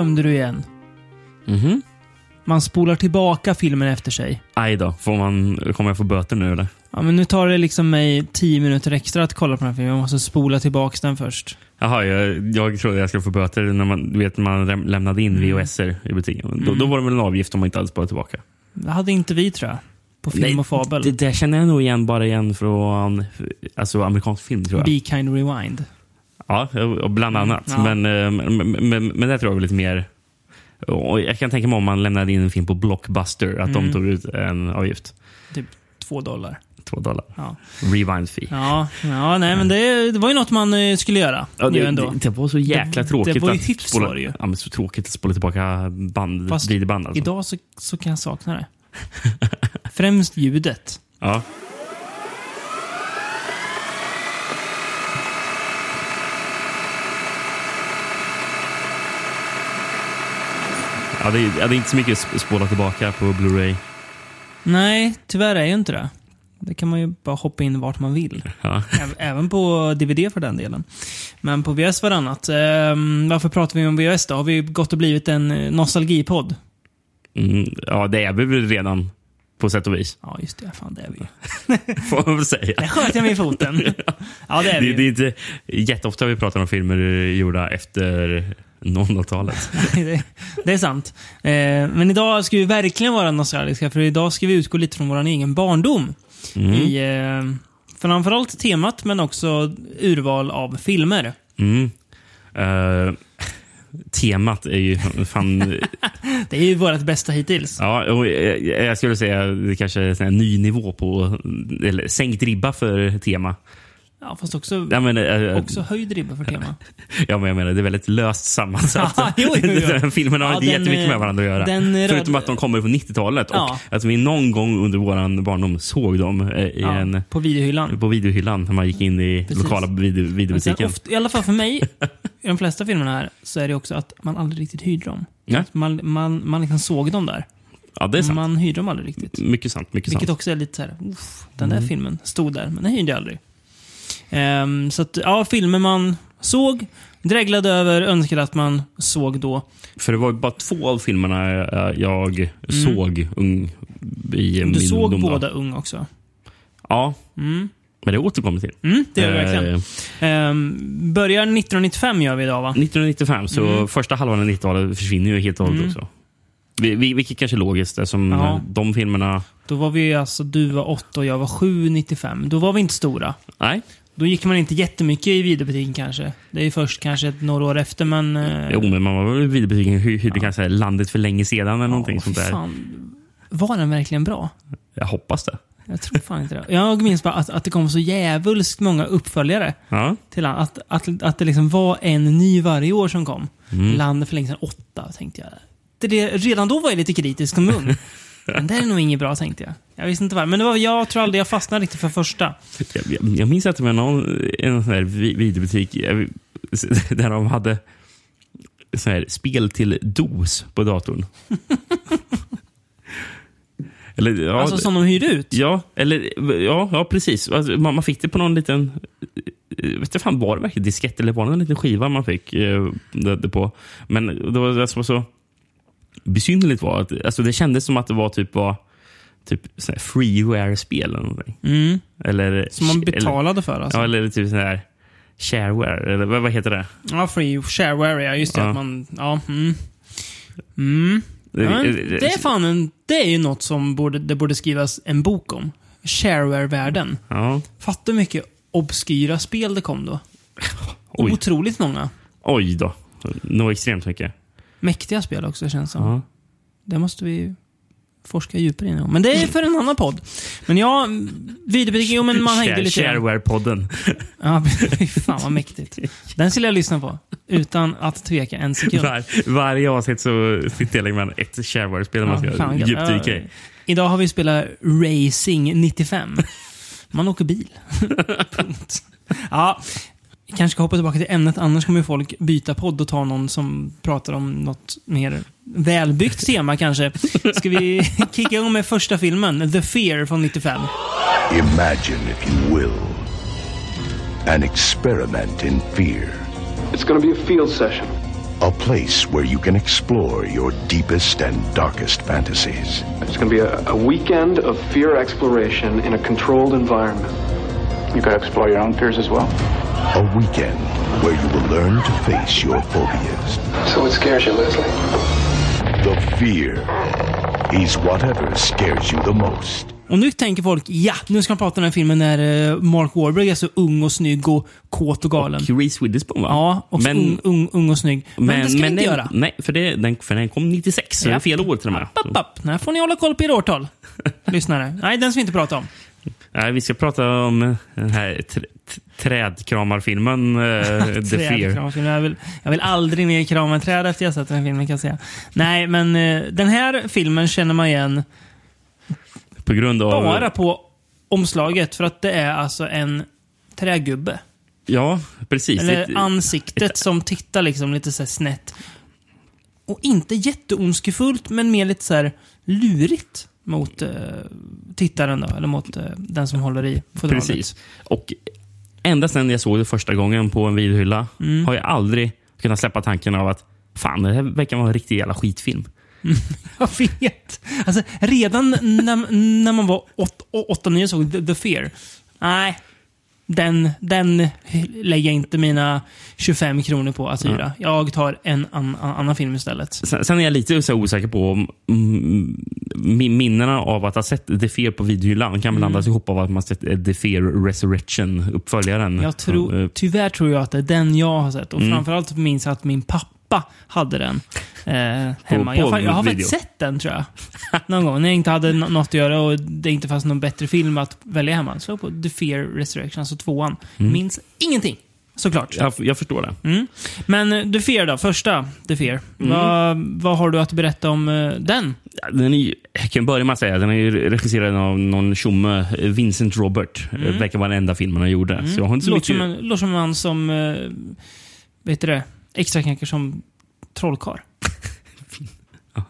glömde du igen. Mhm. Man spolar tillbaka filmen efter sig. Aj då. Får man, kommer jag få böter nu eller? Ja, men nu tar det liksom mig tio minuter extra att kolla på den här filmen. Jag måste spola tillbaka den först. Jaha, jag, jag trodde jag skulle få böter när man, du vet, man läm- lämnade in Mm. VHS-er i butiken. Då, då var det väl en avgift om man inte hade sparat tillbaka. Det hade inte vi tror jag. På Film och Fabel. Det där känner jag nog igen bara igen från alltså, amerikansk film tror jag. Be Kind Rewind. Ja, bland annat. Ja. Men, eh, men, men, men det tror jag är lite mer... och Jag kan tänka mig om man lämnade in en film på Blockbuster, att de tog ut en avgift. Typ två dollar. Två dollar. Ja, Rewind fee. ja, ja nej men det, det var ju något man eh, skulle göra. Ja, det, ändå. det, det var så jäkla Det- tråkigt. det var ju att hyfs spola, var det ju. Ja, men så tråkigt att spola tillbaka band, Fast videoband. Alltså. Idag så, så kan jag sakna det. Främst ljudet. Ja. Ja, det, är, det är inte så mycket sp- spola tillbaka på Blu-ray. Nej, tyvärr är ju inte det. Det kan man ju bara hoppa in vart man vill. Ja. Äv- Även på DVD för den delen. Men på VHS varannat. Ehm, varför pratar vi om VHS då? Har vi gått och blivit en eh, nostalgipodd? Mm, ja, det är vi väl redan på sätt och vis. Ja, just det. Fan, det är vi. Får man väl säga. Där sköt jag mig i foten. Ja, det är Det, vi. det är inte jätteofta vi pratar om filmer gjorda efter 00-talet. det, det är sant. Eh, men idag ska vi verkligen vara nostalgiska, för idag ska vi utgå lite från vår egen barndom. Mm. I eh, framförallt temat, men också urval av filmer. Mm. Eh, temat är ju fan... Det är ju vårt bästa hittills. ja, och jag, jag skulle säga det kanske är en ny nivå på... Eller sänkt ribba för tema. Ja, fast också, Ja, men, eh, också höjd ribba för tema. ja, men jag menar, det är väldigt löst sammansatt. Ja, jo, jo, jo. Filmerna har Ja, inte den, jättemycket med eh, varandra att göra. röd- Förutom att de kommer på 90-talet Ja. och att vi någon gång under vår barndom såg dem i Ja, en, på videohyllan. på videohyllan när man gick in i Precis. lokala video, videobutiken. ofta, I alla fall för mig, i de flesta filmerna här, så är det också att man aldrig riktigt hyrde dem. Ja. Man, man, man liksom såg dem där. Ja, det är sant. Man hyrde dem aldrig riktigt. Mycket sant. Mycket Vilket sant. också är lite så här, "Uff, den Mm. där filmen stod där, men den hyrde jag aldrig. Ehm, så att, ja, filmer man såg, dreglade över, önskade att man såg då. För det var bara två av filmerna eh, jag såg ung, i Mm. Du min såg ungdom. då. båda ung också. Ja, Mm. men det återkommer till. Mm, det gör Eh, verkligen. Ehm, börjar 1995 gör vi idag va? 1995, så Mm. första halvan av 90-talet försvinner ju helt och hållet också. Vi- vi- Vilket kanske är logiskt eftersom Ja. eh, de filmerna... Då var vi alltså, du var 8 och jag var 7 95. Då var vi inte stora. Nej, Då gick man inte jättemycket i videobutiken kanske. Det är först kanske ett några år efter, men... eh, jo, men man var väl i videobutiken hy- hyrde kanske landet för länge sedan eller någonting ja, sånt fy där. Fan. Var den verkligen bra? Jag hoppas det. Jag tror fan inte det. Jag minns bara att, att det kom så jävulskt många uppföljare Ja. till. Att, att, att det liksom var en ny varje år som kom. Mm. Landet för länge sedan, åtta, tänkte jag. Det, det, redan då var jag lite kritisk som ung. Men det är nog inget bra, tänkte jag. Jag visste inte varför. Men det var, jag tror aldrig jag fastnade riktigt för första. Jag, jag, jag minns att det var någon, en sån här vi- videobutik där de hade sån här spel till DOS på datorn. eller, ja, Alltså som de hyrde ut. ja, eller, ja, ja, precis. Alltså, man, man fick det på någon liten... eh, Vet inte fan, var det verkligen diskett eller var det en liten skiva man fick eh, det, det på? Men det var var så besynnerligt var att alltså, det kändes som att det var typ var typ freeware-spel eller någonting. Mm. Eller, Som man eller- betalade för alltså. Ja, eller typ sån här shareware, eller vad, vad heter det? Ja, free shareware, ja. Just det. Ja. Att man, ja, mm. Mm. Ja, men det är fan en, det är ju något som borde, det borde skrivas en bok om. Shareware-världen. Ja. Fatta hur mycket obskyra spel det kom då. Oj. Otroligt många. Oj då. Nog extremt mycket. Mäktiga spel också, känns som. Ja. Det måste vi forska djupare i. Men det är för en annan podd. Men ja, videobutik, jo men man hängde lite. Shareware-podden. Ja, fan vad mäktigt. Den skulle jag lyssna på. Utan att tveka en sekund. Var, varje avsnitt så tilldelar man ett shareware-spel man ska djupdyka i. Idag har vi spelat Racing 95. Man åker bil. Punkt. Ja, kanske ska hoppa tillbaka till ämnet, annars kommer ju folk byta podd och ta någon som pratar om något mer välbyggt tema kanske. Ska vi kicka igång med första filmen, The Fear från 95? Imagine, if you will, an experiment in fear. It's to be a field session. A place where you can explore your deepest and darkest fantasies. It's to be a, a weekend of fear exploration in a controlled environment. You gotta explore your own fears as well. A weekend where you will learn to face your phobias. So what scares you, Leslie? The fear is whatever scares you the most. Och nu tänker folk, ja, nu ska man prata om den här filmen när eh, Mark Wahlberg är så ung och snygg och kåt och galen. Och Reese Witherspoon va? Ja, och men, ung, ung, ung och snygg. Men, det ska vi inte nej, göra. Nej, för, det, den, för den kom 96, så det är fel år till och med. App, app, app. Nej, får ni hålla koll på era årtal. Lyssnare. Nej, den ska vi inte prata om. Nej, vi ska prata om eh, den här trädkramarfilmen uh, The Fear. Jag vill, jag vill aldrig mer krama ett träd efter jag sett den filmen kan jag säga. Nej, men eh, den här filmen känner man igen På grund av... bara på omslaget. För att det är alltså en trägubbe. Ja, precis. Eller Ett- ansiktet som tittar liksom lite så snett. Och inte jätteondskefullt, men mer lite så här lurigt mot eh, tittaren då. Eller mot eh, den som håller i fodralet. Precis. Och ända sedan jag såg det första gången på en videohylla Mm. har jag aldrig kunnat släppa tanken av att fan, det här verkar vara en riktig jävla skitfilm. Jag vet. Alltså, redan när, när man var 8-9 och såg The, The Fear. Nej, den, den lägger jag inte mina 25 kronor på att hyra. Jag tar en an, an, annan film istället. Sen, sen är jag lite så osäker på om mm, min- minnena av att ha sett The Fear på videohyllan kan blandas ihop av att man sett eh, The Fear Resurrection, uppföljaren. Jag tror, eh, tyvärr tror jag att det är den jag har sett. Och framförallt minns jag att min pappa hade den eh, hemma. på jag, jag har faktiskt sett den tror jag. Någon gång. När jag inte hade nå- något att göra och det inte fanns någon bättre film att välja hemma. Så på The Fear Resurrection, alltså tvåan. Minns ingenting. Såklart. jag, jag förstår det. Mm. Men eh, The Fear då, första The Fear. Vad, vad har du att berätta om eh, den? Den är, ju- jag kan börja med att säga den är ju regisserad av någon tjomme, eh, Vincent Robert. Mm. Verkar vara den enda filmen han gjorde. Så jag har inte så Låter som, mycket... en, låter som en man som, eh, vet du det, extra knäcker som trollkarl.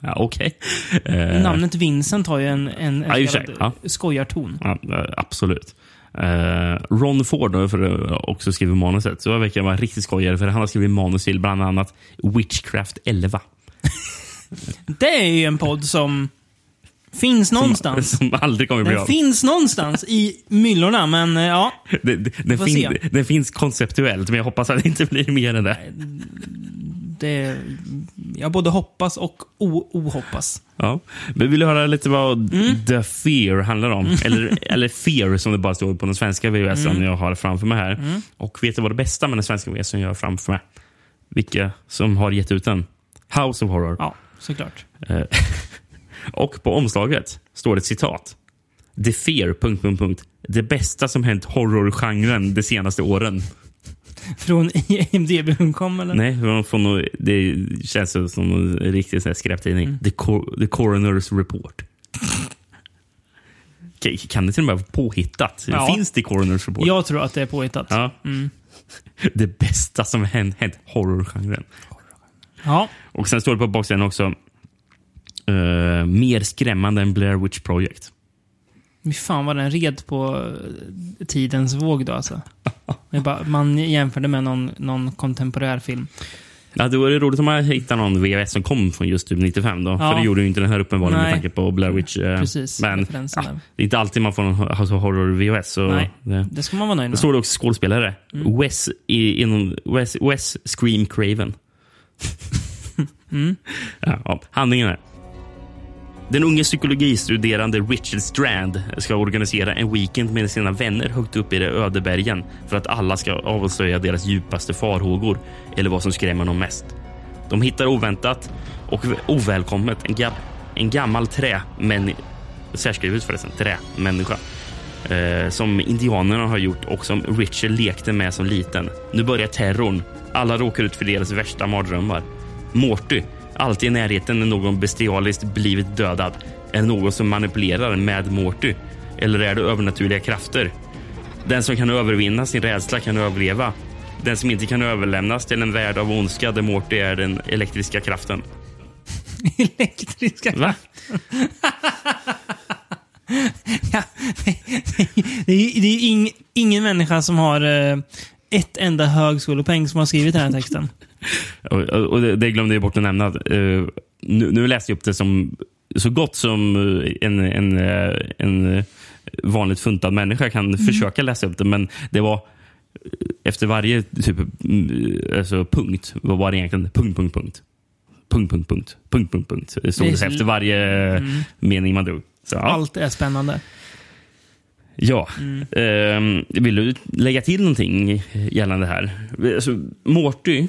Ja, Okej. Eh, Namnet Vincent har ju en, en, Ja, en sig, så kallad ja. skojarton. Ja, eh, absolut. Eh, Ron Ford har också skrivit manuset. Så jag verkar vara riktigt skojare för han har skrivit manus till bland annat Witchcraft 11. Det är ju en podd som finns någonstans. Som aldrig kommer bli Den av. finns någonstans i myllorna, men eh, ja. Den, får fin, den finns konceptuellt, men jag hoppas att det inte blir mer än det. Det, jag både hoppas och ohoppas. Ja. Men vill du höra lite vad Mm. The Fear handlar om? Eller, eller Fear som det bara står på den svenska VHS Mm. jag har framför mig här. Och vet du vad det bästa med den svenska VHS jag har framför mig? Vilka som har gett ut den? House of Horror. Ja, såklart. Och på omslaget står ett citat. The Fear... Punkt, punkt, punkt. Det bästa som hänt horrorgenren de senaste åren. Från IMDB.com eller? Nej, från, det känns som en riktig sån skräptidning. Mm. The, Cor- The Coroner's Report. Kan det till och med vara påhittat? Ja. Finns det Coroner's Report? Jag tror att det är påhittat. Ja. Det bästa som hänt, hänt horrorgenren. Ja. Och sen står det på baksidan också eh, mer skrämmande än Blair Witch Project. Fy fan vad den red på eh, tidens våg då alltså. Det bara, man jämförde med någon, någon kontemporär film. Ja, det vore roligt om man hittade någon VHS som kom från just typ 95. Då. Ja. För det gjorde ju inte den här uppenbarligen med Nej. tanke på Blair Witch. eh, Precis, Men ja, det är inte alltid man får en alltså, horror-VHS. Nej. det, Det ska man vara nöjd det med. står det också skådespelare. Mm. Wes, i, inom, Wes, Wes Scream Craven. Mm. ja, handlingen är. Den unge psykologistuderande Richard Strand ska organisera en weekend med sina vänner högt upp i de öde bergen för att alla ska avslöja deras djupaste farhågor eller vad som skrämmer dem mest. De hittar oväntat och ovälkommet en, gab en gammal trä, men särskrivet förresten, trämänniska eh, som indianerna har gjort och som Richard lekte med som liten. Nu börjar terrorn. Alla råkar ut för deras värsta mardrömmar. Morty, alltid i närheten när någon bestialiskt blivit dödad. Är det någon som manipulerar med Morty? Eller är det övernaturliga krafter? Den som kan övervinna sin rädsla kan överleva. Den som inte kan överlämnas till en värld av ondska där Morty är den elektriska kraften. Elektriska. Va? Ja, det, det, är, det är ing, ingen människa som har eh, ett enda högskolepoäng som har skrivit den här texten. Och, och det, det glömde jag bort att nämna. Uh, nu, nu läste jag upp det som så gott som en, en, en vanligt funtad människa kan försöka läsa upp det, men det var efter varje typ, alltså, punkt var det egentligen punkt, punkt, punkt. Punkt, punkt, punkt. Punkt, punkt, punkt. Stod Det det så- efter varje mening man drog. Så, ja. Allt är spännande. Ja. Ehm, vill du lägga till någonting gällande det här? Alltså, Morty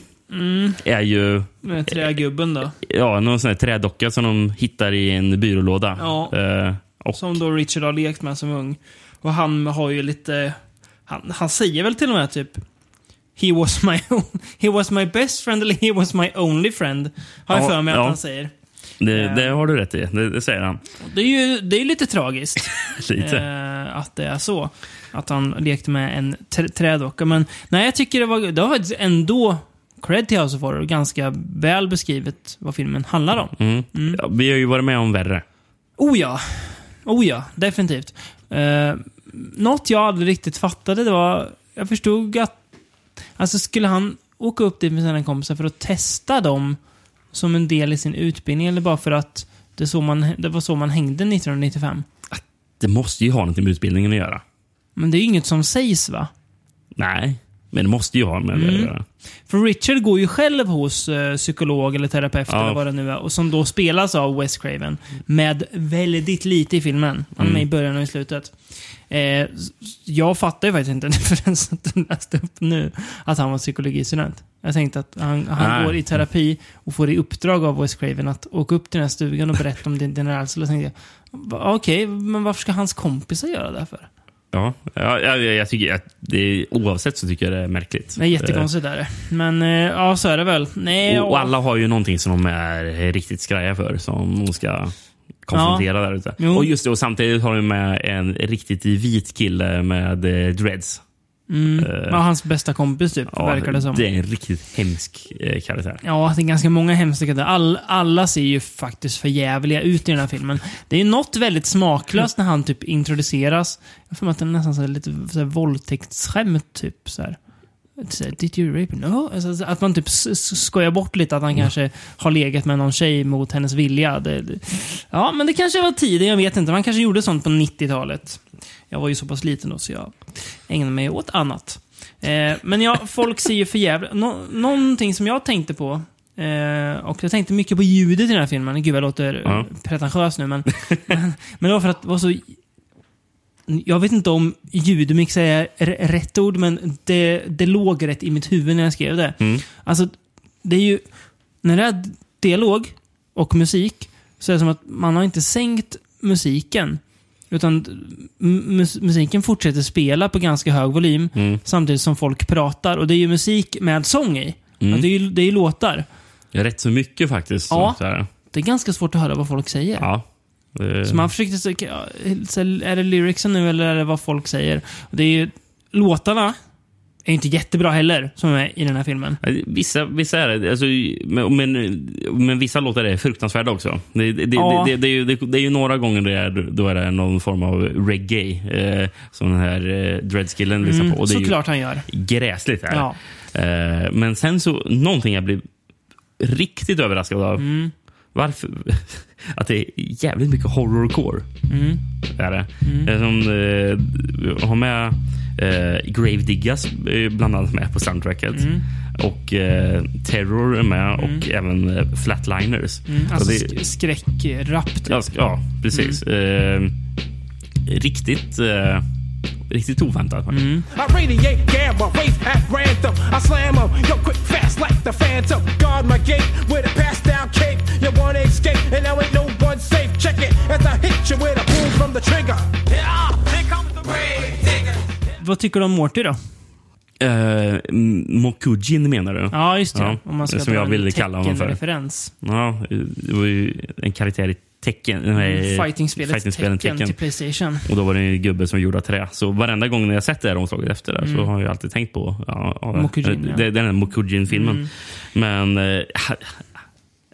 är ju trägubben då. ja, någon sån här trädocka som de hittar i en byrålåda. Ja. Eh, och, Som då Richard har lekt med som ung. Och han har ju lite... Han, han säger väl till och med typ... He was my own, He was my best friend eller he was my only friend. Har jag Ja, för mig att ja. han säger. det, det har du rätt i. Det, det säger han. Det är ju det är lite tragiskt. Lite. eh, att det är så. Att han lekte med en tr- trädocka. Men nej, jag tycker det var... Det var ändå cred till House of Horror. Ganska väl beskrivet vad filmen handlar om. Mm. Ja, vi har ju varit med om värre. Oh ja. Oh ja, definitivt. Uh, något jag aldrig riktigt fattade, det var... Jag förstod att... Alltså skulle han åka upp dit med sina kompisar för att testa dem som en del i sin utbildning eller bara för att det, så man, det var så man hängde 1995? Det måste ju ha något med utbildningen att göra. Men det är ju inget som sägs va? Nej, men det måste ju ha med det Mm. att göra. För Richard går ju själv hos eh, psykolog eller terapeut Ja. eller vad det nu är. Och som då spelas av Wes Craven. Med väldigt lite i filmen. Han är med i början och i slutet. Eh, jag fattar ju faktiskt inte förrän du läste upp nu att han var psykologistudent. Jag tänkte att han, han går i terapi och får i uppdrag av Wes Craven att åka upp till den här stugan och berätta om din, din rädsla. Okej, men varför ska hans kompisar göra det för? Ja, ja, ja, jag tycker att det är, oavsett så tycker jag det är märkligt. Det är jättekonstigt är det. Men eh, ja, så är det väl. Nej, Och, och ja. alla har ju någonting som de är riktigt skraja för, som de ska konfrontera där ute. Jo. Och just det, och samtidigt har de med en riktigt vit kille med eh, dreads. Mm. Ja, hans bästa kompis typ, Ja, verkar det som. Det är en riktigt hemsk eh, karaktär. Ja, det är ganska många hemskheter. All, alla ser ju faktiskt för jävliga ut i den här filmen. Det är något väldigt smaklöst när han typ introduceras. Jag får att det är nästan så här, lite så här, våldtäktsskämt, typ så här. Här, Did you rape? No. Alltså, så att man typ skojar bort lite att han kanske har legat med någon tjej mot hennes vilja. Det, det, ja, men det kanske var tiden, jag vet inte. Man kanske gjorde sånt på 90-talet. Jag var ju så pass liten då, så jag ägnade mig åt annat. Eh, men ja, folk ser ju för jävla... Nå, någonting som jag tänkte på, eh, och jag tänkte mycket på ljudet i den här filmen. Gud, jag låter Ja. ja. pretentiös nu, men, men... Men det var för att det var så... Jag vet inte om ljudmix är rätt ord, men det, det låg rätt i mitt huvud när jag skrev det. Mm. Alltså, det är ju... När det är dialog och musik, så är det som att man har inte sänkt musiken. Utan mus- musiken fortsätter spela på ganska hög volym Mm. samtidigt som folk pratar. Och det är ju musik med sång i. Mm. Det, är ju, det är ju låtar. Ja, rätt så mycket faktiskt. Ja. Så. Det är ganska svårt att höra vad folk säger. ja. Så man försökte så är det lyricsen nu eller är det vad folk säger? Det är ju, låtarna är inte jättebra heller, som är i den här filmen. Vissa, vissa är det. Alltså, men, men, vissa låtar är fruktansvärda också. Det, det, Ja. det, det, är ju, det, är ju några gånger det är, då är det någon form av reggae eh, som den här eh, dreadskillen lyssnar Mm, på. Och det är såklart han gör. gräsligt. Här. Ja. Eh, men sen så, någonting jag blev riktigt överraskad av. Mm. Varför? Att det är jävligt mycket horrorcore. Mm. Är det. Eh, Som eh, har med eh, Grave Diggas eh, bland annat med på soundtracket. Mm. Och eh, Terror är med och även eh, Flatliners. Mm. Alltså det- sk- skräckrapp. Typ. Ja, sk- ja, precis. Mm. Eh, riktigt, eh, riktigt oväntat. Mm. I radiate gamma, race at random. I slam 'em, yo, quick, fast like the phantom. Guard my gate with a pass down cake. You wanna escape, and now ain't no one safe. Check it as I hit you with a boom from the trigger. Yeah, here comes the digger. Vad tycker du om Morty då? M- Mokujin menar du? Ja, just det. Ja, Om man ska som jag ville kalla honom för. referens. Ja, det var ju en karaktär i Tekken. nej, Fighting-spelet fighting-spelen Tekken till Playstation. Och då var det en gubbe som gjorde trä. Så varenda gång när jag sett det här omslaget efter det så har jag alltid tänkt på ja, ja, Mm. Mokujin, det, ja. den här Mokujin-filmen. Men eh,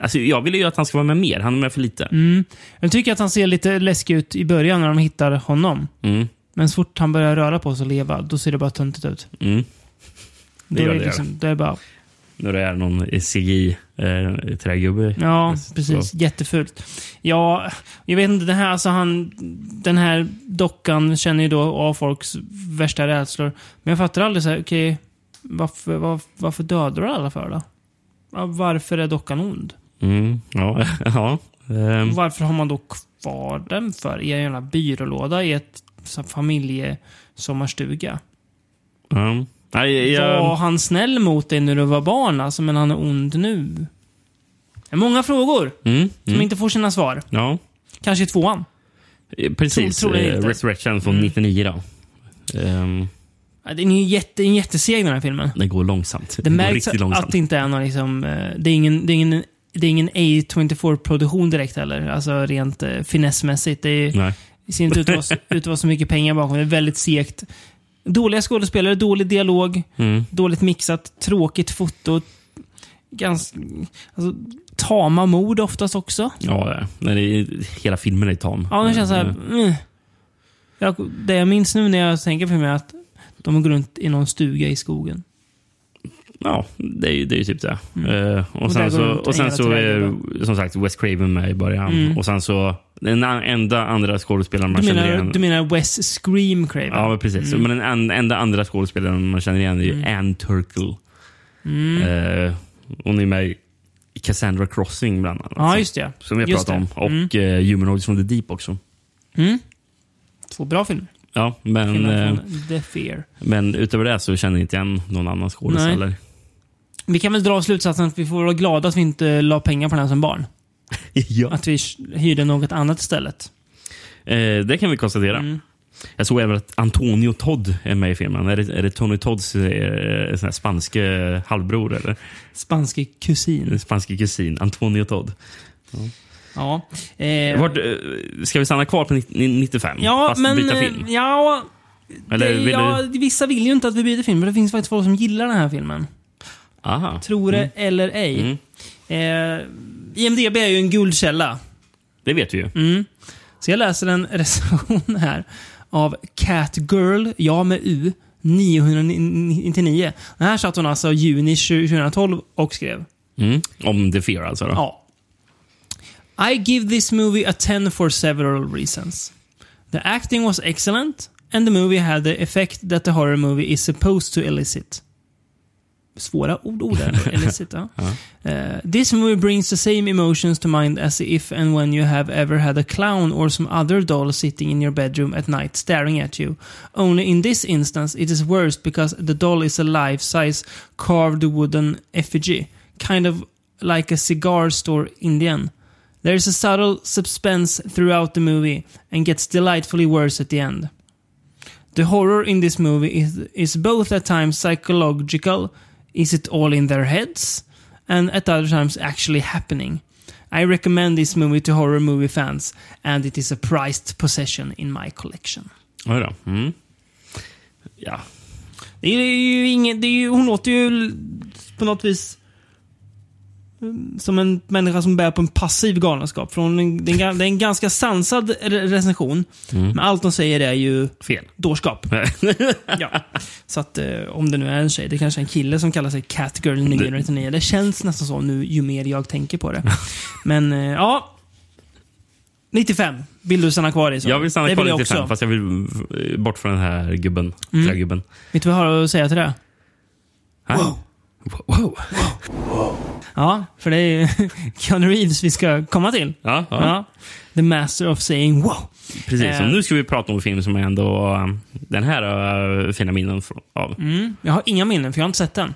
alltså, jag vill ju att han ska vara med mer. Han är med för lite. Mm. Jag tycker att han ser lite läskig ut i början när de hittar honom. Mm. Men så fort han börjar röra på sig och leva, då ser det bara töntigt ut. Mm. Det Då är det. liksom, det är bara, När det är någon CGI-trägubbe. ja, precis. Jättefult. Ja, jag vet inte, det här, alltså han, den här dockan känner ju då av folks värsta rädslor. Men jag fattar aldrig så här, okej, varför, var, varför dödar du alla för då? Varför är dockan ond? Mm, ja, ja. ehm, Varför har man då kvar den för i en jävla byrålåda i ett familjesommarstuga? ja. Nej, jag, Var han snäll mot dig när du var barn alltså, men han är ond nu? Det många frågor mm, som mm, inte får sina svar. ja. Kanske i tvåan. Eh, Precis. Tror- tror eh. Resurrection från Mm. 99 då. Ja, Den är ju jätte, en jätteseg den här filmen. den går långsamt. Det går märks riktigt långsamt. att det inte är någon liksom... eh, Det är ingen, det är ingen, det är ingen A24-produktion direkt heller. Alltså rent eh, finessmässigt. Det är, Nej. Det ser inte ut att vara, ut att vara så mycket pengar bakom. Det är väldigt segt. Dåliga skådespelare, dålig dialog, Mm. dåligt mixat, tråkigt foto. Ganska... Alltså, tama mord oftast också. Ja, det är- det är, hela filmen är tam. Ja, det känns så här... Eh, Mm. Jag, det jag minns nu när jag tänker på filmen är att de går runt i någon stuga i skogen. Ja, det är ju, det är ju typ det. Eh, och, Mm. Och sen så, och sen så är som sagt Wes Craven med i början. Mm. Och sen så den enda andra skådespelaren man Du känner menar, igen. du menar Wes Scream Craven? Ja, men precis. Men den en, enda andra skådespelaren man känner igen är Mm. Anne Turkel. Eh, hon är med i Cassandra Crossing bland annat. Ja, just det. Som jag Just pratade om. Och mm. Humanoids from the Deep också. Mm. Två bra filmer. Ja, men, Filmer eh, The Fear. men utöver det så känner jag inte igen någon annan skådis heller. Vi kan väl dra slutsatsen att vi får vara glada att vi inte la pengar på den här som barn. Ja. Att vi hyrde något annat istället. Eh, det kan vi konstatera. Mm. Jag såg även att Antonio Todd är med i filmen. Är det, är det Tony Todds eh, här spanske halvbror? Eller? Spanske kusin. Spanske kusin. Antonio Todd. Ja. Eh, Vart, eh, ska vi stanna kvar på 90 95? ja, fast men... byta eh, film? Ja, Eller det, vill ja, du... vissa vill ju inte att vi byter film, för det finns faktiskt folk som gillar den här filmen. Aha. Tror det eller ej. Mm. Eh, IMDB är ju en guldkälla. Det vet vi ju. Mm. Så jag läser en recension här av Catgirl, ja med U, 999. Den här satt hon alltså juni 2012 och skrev. Mm. Om The Fear alltså? Då. Ja. I give this movie a 10 for several reasons. The acting was excellent and the movie had the effect that the horror movie is supposed to elicit. Svåra ord, ord där. elicit, ja. Uh, this movie brings the same emotions to mind as if and when you have ever had a clown or some other doll sitting in your bedroom at night staring at you. Only in this instance it is worse because the doll is a life-size carved wooden effigy. Kind of like a cigar store Indian. There is a subtle suspense throughout the movie and gets delightfully worse at the end. The horror in this movie is, is both at times psychological, is it all in their heads, and at other times actually happening. I recommend this movie to horror movie fans, and it is a prized possession in my collection. Oj då. Mm. Ja. Det är ju ingen, det är ju, hon låter ju på något vis som en människa som bär på en passiv galenskap. Är en, det är en ganska sansad re- recension, men allt de säger är ju Fel. dårskap. ja. Så att eh, om det nu är en tjej, det kanske är en kille som kallar sig Catgirl 999. Det känns nästan så nu ju mer jag tänker på det. Men eh, ja. 95 vill du stanna kvar i. Så. Jag vill stanna det kvar lite fem, också. fast jag vill eh, bort från den här gubben. Mm. Trägubben. Vet du vad jag har att säga till det? Wow. Wow. Ja, för det är ju Keanu Reeves vi ska komma till. Ja, ja. Ja. The master of saying wow. precis. Eh. Och nu ska vi prata om en film som är ändå eh, den här har fina minnen av. Mm. Jag har inga minnen, för jag har inte sett den.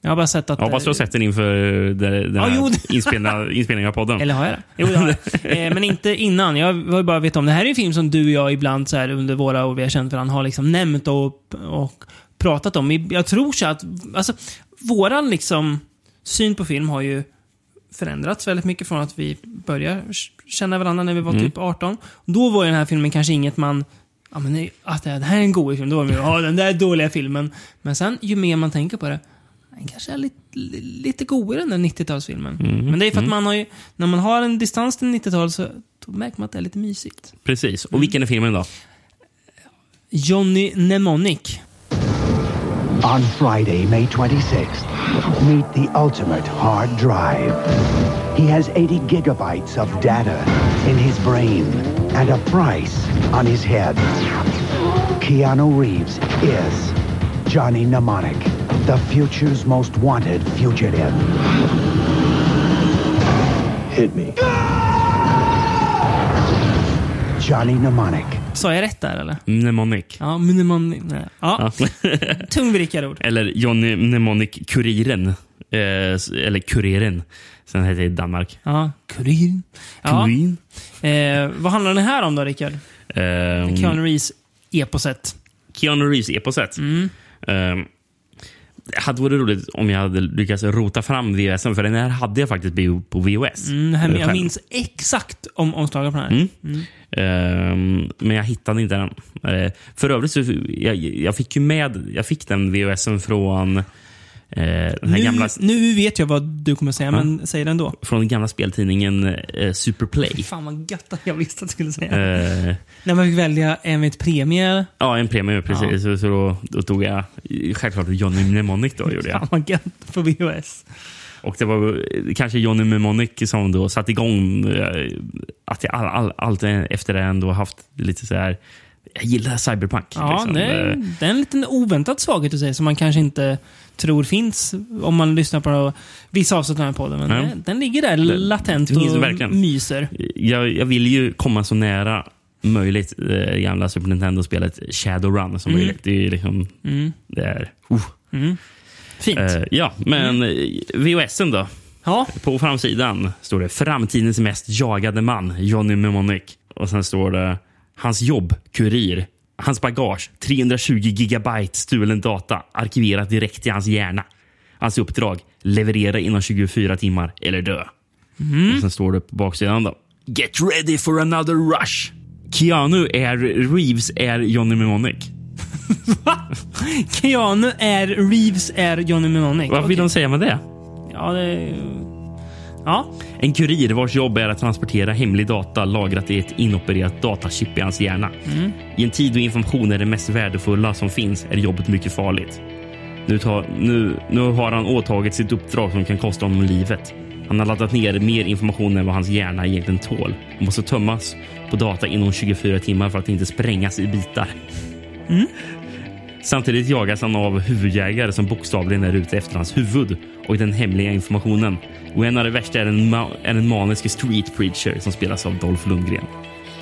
Jag har bara sett att... Jag hoppas du har eh, sett den inför den, den Ja, här inspelna, inspelningen av podden. Eller har jag det? Jo, det har jag. eh, Men inte innan. Jag har ju bara vet om. Det här är en film som du och jag ibland så här, under våra år vi har känt varandra har liksom nämnt och, och pratat om. Jag tror så att... Alltså, våran liksom syn på film har ju förändrats väldigt mycket från att vi började känna varandra när vi var typ 18. Då var ju den här filmen kanske inget man... Ja, men det, att det här är en god film. Då var man ju, ja, den där dåliga filmen. Men sen, ju mer man tänker på det, den kanske är lite, lite godare än den 90-talsfilmen. Men det är för att man har ju, när man har en distans till 90-tal så då märker man att det är lite mysigt. Precis. Och vilken är filmen då? Johnny Mnemonic. On Friday, May 26th, meet the ultimate hard drive. He has 80 gigabytes of data in his brain and a price on his head. Keanu Reeves is Johnny Mnemonic, the future's most wanted fugitive. Hit me. Johnny Mnemonic. Sa jag rätt där eller? Mnemonic. Ja, mnemonic. nej. Ja, Ja. tungvrickade ord. Eller Johnny Mnemonic-kuriren. Eh, eller Kuriren, som den heter i Danmark. Ja, kurir. Ja. Kuriren. Eh, vad handlar den här om då, Rickard? Eh, Keanu Reeves eposet. Keanu Reeves-eposet. Mm. Um, det hade varit roligt om jag hade lyckats rota fram VHSen, för den här hade jag faktiskt på VHS. Mm, här, jag minns exakt om omslaget på den här. Mm. Ehm, men jag hittade inte den. Eh, för övrigt så jag, jag fick ju med jag fick den VHSen från eh, Nu, gamla, nu vet jag vad du kommer säga, men säg den då. från den gamla speltidningen eh, Superplay. Fan vad gött att jag visste att du skulle säga. Eh, När man fick välja en med ett premie. ja, en premie precis. Så, så då, då tog jag självklart Johnny Mnemonic då, gjorde jag. Fan vad gött på VHS. Och det var eh, kanske Johnny Mnemonic som då satte igång eh, att jag all, all, allt efter det ändå haft lite så här jag gillar cyberpunk. Ja, liksom. det, Eh, det är en liten oväntad svaghet att säga som man kanske inte tror finns om man lyssnar på vissa avsnitt av den här podden. Men det, den ligger där latent och verkligen. myser. jag, jag vill ju komma så nära möjligt eh, det gamla Super Nintendo-spelet Shadowrun som möjligt. Det är liksom... Det är... Uh. Fint. Eh, ja, men eh, VHSen då? ja, På framsidan står det “Framtidens mest jagade man, Johnny Mnemonic”. Och sen står det “Hans jobb, kurir. Hans bagage, 320 gigabyte stulen data, arkiverat direkt i hans hjärna. Hans uppdrag, leverera inom 24 timmar eller dö.” Och sen står det på baksidan då “Get ready for another rush”. Keanu är Reeves är Johnny Mnemonic. Keanu är Reeves är Johnny Mnemonic. Vad vill de säga med det? Ja, det... Ja. En kurir vars jobb är att transportera hemlig data lagrat i ett inopererat datachip i hans hjärna. I en tid då information är det mest värdefulla som finns är jobbet mycket farligt. Nu, tar, nu, nu har han åtagit sitt uppdrag som kan kosta honom livet. Han har laddat ner mer information än vad hans hjärna egentligen tål och måste tömmas på data inom 24 timmar för att inte sprängas i bitar. Samtidigt jagas han av huvudjägare som bokstavligen är ute efter hans huvud och den hemliga informationen. Och en av det värsta är en, ma- är en manisk street preacher som spelas av Dolph Lundgren.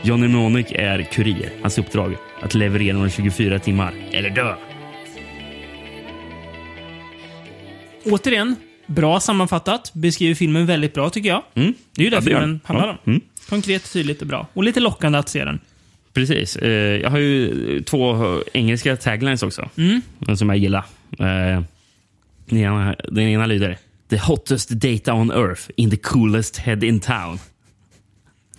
Johnny Mnemonic är kurir. Hans uppdrag att leverera inom 24 timmar eller dö. Återigen, bra sammanfattat. Beskriver filmen väldigt bra tycker jag. Mm. Det är ju det Ja, filmen handlar om. Mm. Konkret, tydligt och bra. Och lite lockande att se den. Precis. Eh, Jag har ju två engelska taglines också som jag gillar. Eh, Den ena, den ena lyder The hottest data on earth in the coolest head in town.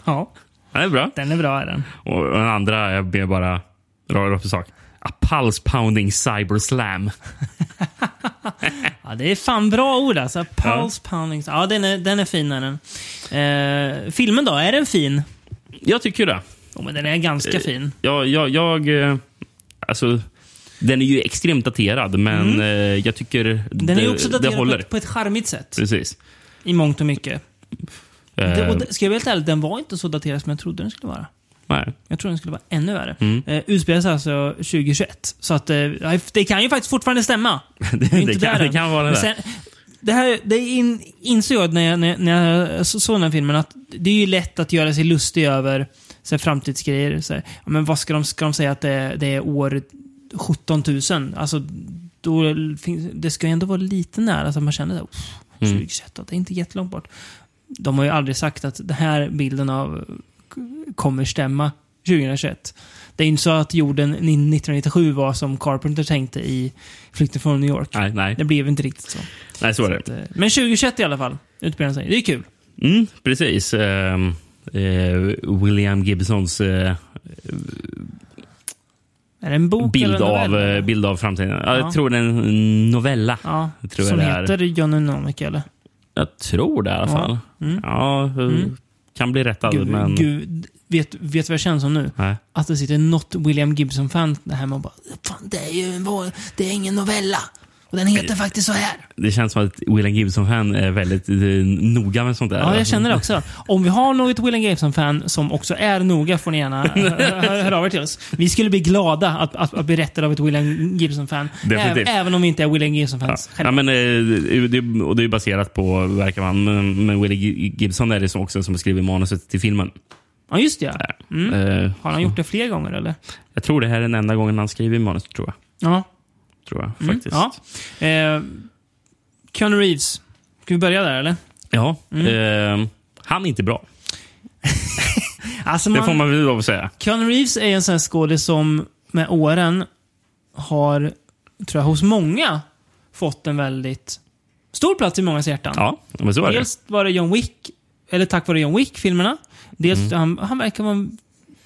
Ja, Ja, det är bra. den är bra är den. Och den andra jag ber bara upp på sak. A pulse pounding cyber slam. Ja, det är fan bra ord alltså. Pulse pounding. Ja, den är, den är fin är den. Eh, filmen då, är den fin? Jag tycker det. Jo, men den är ganska fin. Jag, jag, jag eh, alltså, den är ju extremt daterad, men eh, jag tycker Mm. Den är ju också det, det daterad på ett, på ett charmigt sätt. Precis. I mångt och mycket. Eh, Det, och det, ska jag vara helt ärlig, den var inte så daterad som jag trodde den skulle vara. nej. Jag trodde den skulle vara ännu värre. Mm. Eh, utspelar sig alltså 2021. Så att, eh, det kan ju faktiskt fortfarande stämma. det, är inte det, kan, det kan vara det. Sen, det här det in, insåg jag när jag, när, jag så- såg den här filmen, att det är ju lätt att göra sig lustig över så här, framtidsgrejer. Så här, ja, men vad ska de, ska de säga att det, det är år 17 000? Alltså, då, finns- det ska ju ändå vara lite nära så man känner Mm. 2021, det är inte jättelångt bort. De har ju aldrig sagt att den här bilden av kommer stämma 2021. Det är inte så att jorden 1997 var som Carpenter tänkte i Flykten från New York. Nej, nej. Det blev inte riktigt så. nej, så är det. Att, eh, Men 2021 i alla fall, utspelar sig. Det är kul. Mm, precis. Eh, William Gibsons eh, Är det en bok bild, av, eh, bild av framtiden. Ja, Ja. Jag tror det är en novella. Ja, tror som heter Johnny Mnemonic, eller? Jag tror det i alla Ja. fall. Mm. Ja, eh, Mm. kan bli rättad, Gud, men... gud, vet, vet vad jag känner som nu? Nej. Att det sitter något William Gibson-fan där hemma och bara Fan, det är ju en, det är ingen novella. Och den heter faktiskt så här. Det känns som att William Gibson-fan är väldigt eh, noga med sånt där. Ja, jag känner det också. Om vi har något William Gibson-fan som också är noga får ni gärna hö- hö- höra av er till oss. Vi skulle bli glada att, att, att bli rättade av ett William Gibson-fan. Även, även om vi inte är William Ja. Gibson-fans Ja, men, eh, det, och det är baserat på, verkar man, men, men Willie Gibson är det som också som skriver manuset till filmen. Ja, just det. Ja. Mm. Eh, Har han gjort det fler gånger eller? Jag tror det här är den enda gången han skriver manus, tror jag. Ja. Tror jag Mm. faktiskt. ja. Eh, Keanu Reeves. Ska vi börja där eller? Ja, Mm. eh, han är inte bra. Alltså, Det får man väl lov att säga. Keanu Reeves är en sån skådis som med åren har, tror jag, hos många fått en väldigt stor plats i mångas hjärtan. Ja, men så var det. Dels var det John Wick, eller tack vare John Wick-filmerna. Dels Mm. han, han verkar vara en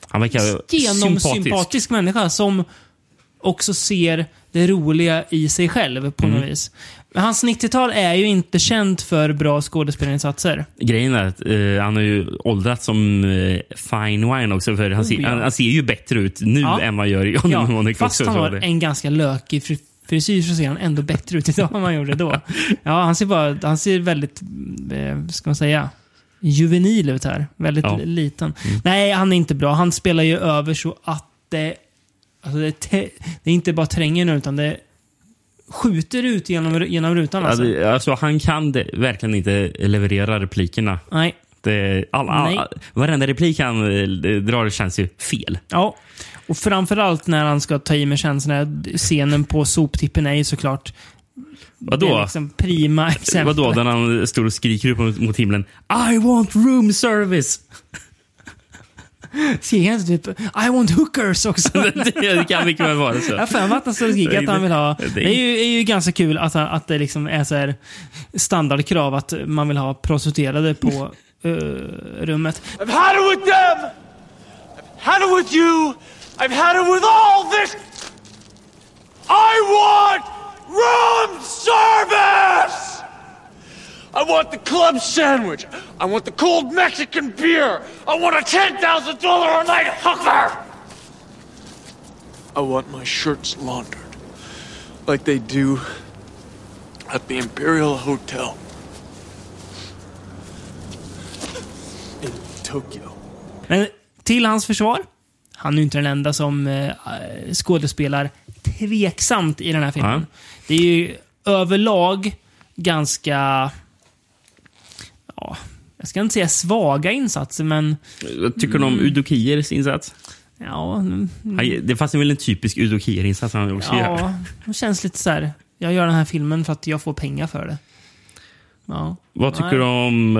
Han verkar sympatisk. genomsympatisk människa som också ser det roliga i sig själv på Mm. något vis. Hans 90-tal är ju inte känt för bra skådespelarinsatser. Grejen är att eh, han har ju åldrats som eh, fine wine också. För han, ser, Oh, ja. han, han ser ju bättre ut nu Ja. än vad gör i Johnny Ja, Mnemonic fast han har en ganska lökig fri- frisyr så ser han ändå bättre ut idag än han gjorde då. Ja, han ser, bara, han ser väldigt, eh, ska man säga, juvenil ut här. Väldigt Ja. Mm. liten. Nej, han är inte bra. Han spelar ju över så att det... Alltså det, te, det är inte bara tränger nu, utan det skjuter ut genom, genom rutan. Ja, Alltså. det- alltså, han kan det, verkligen inte leverera replikerna. Nej. Det, all, all, Nej. varenda replik han eh, drar känns ju fel. Ja. Och framförallt när han ska ta i med känslorna. Scenen på soptippen är ju såklart Vadå? Det är liksom prima exempel. Vadå, när han står och skriker upp mot himlen I want room service! Skriker typ I want hookers också? det kan mycket väl vara så. Jag har att han står och skriker att han vill ha... Det- Det är ju, är ju ganska kul att, att det liksom är så här standardkrav att man vill ha prostituerade på eh, rummet. I've had it with them! I've had it with you! I've had it with all this! I want room service! I want the club sandwich! I want the cold Mexican beer! I want a $10,000 a night hooker! I want my shirts laundered like they do at the Imperial Hotel in Tokyo. Men till hans försvar, han är ju inte den enda som eh, skådespelar tveksamt i den här filmen. Ja. Det är ju överlag ganska... Ja, jag ska inte säga svaga insatser, men... Vad tycker du om Udo Kiers insats? Ja, mm, Det fanns väl en typisk Udo Kier-insats han också gör? ja det känns lite så här. Jag gör den här filmen för att jag får pengar för det. Ja. Vad tycker Nej. du om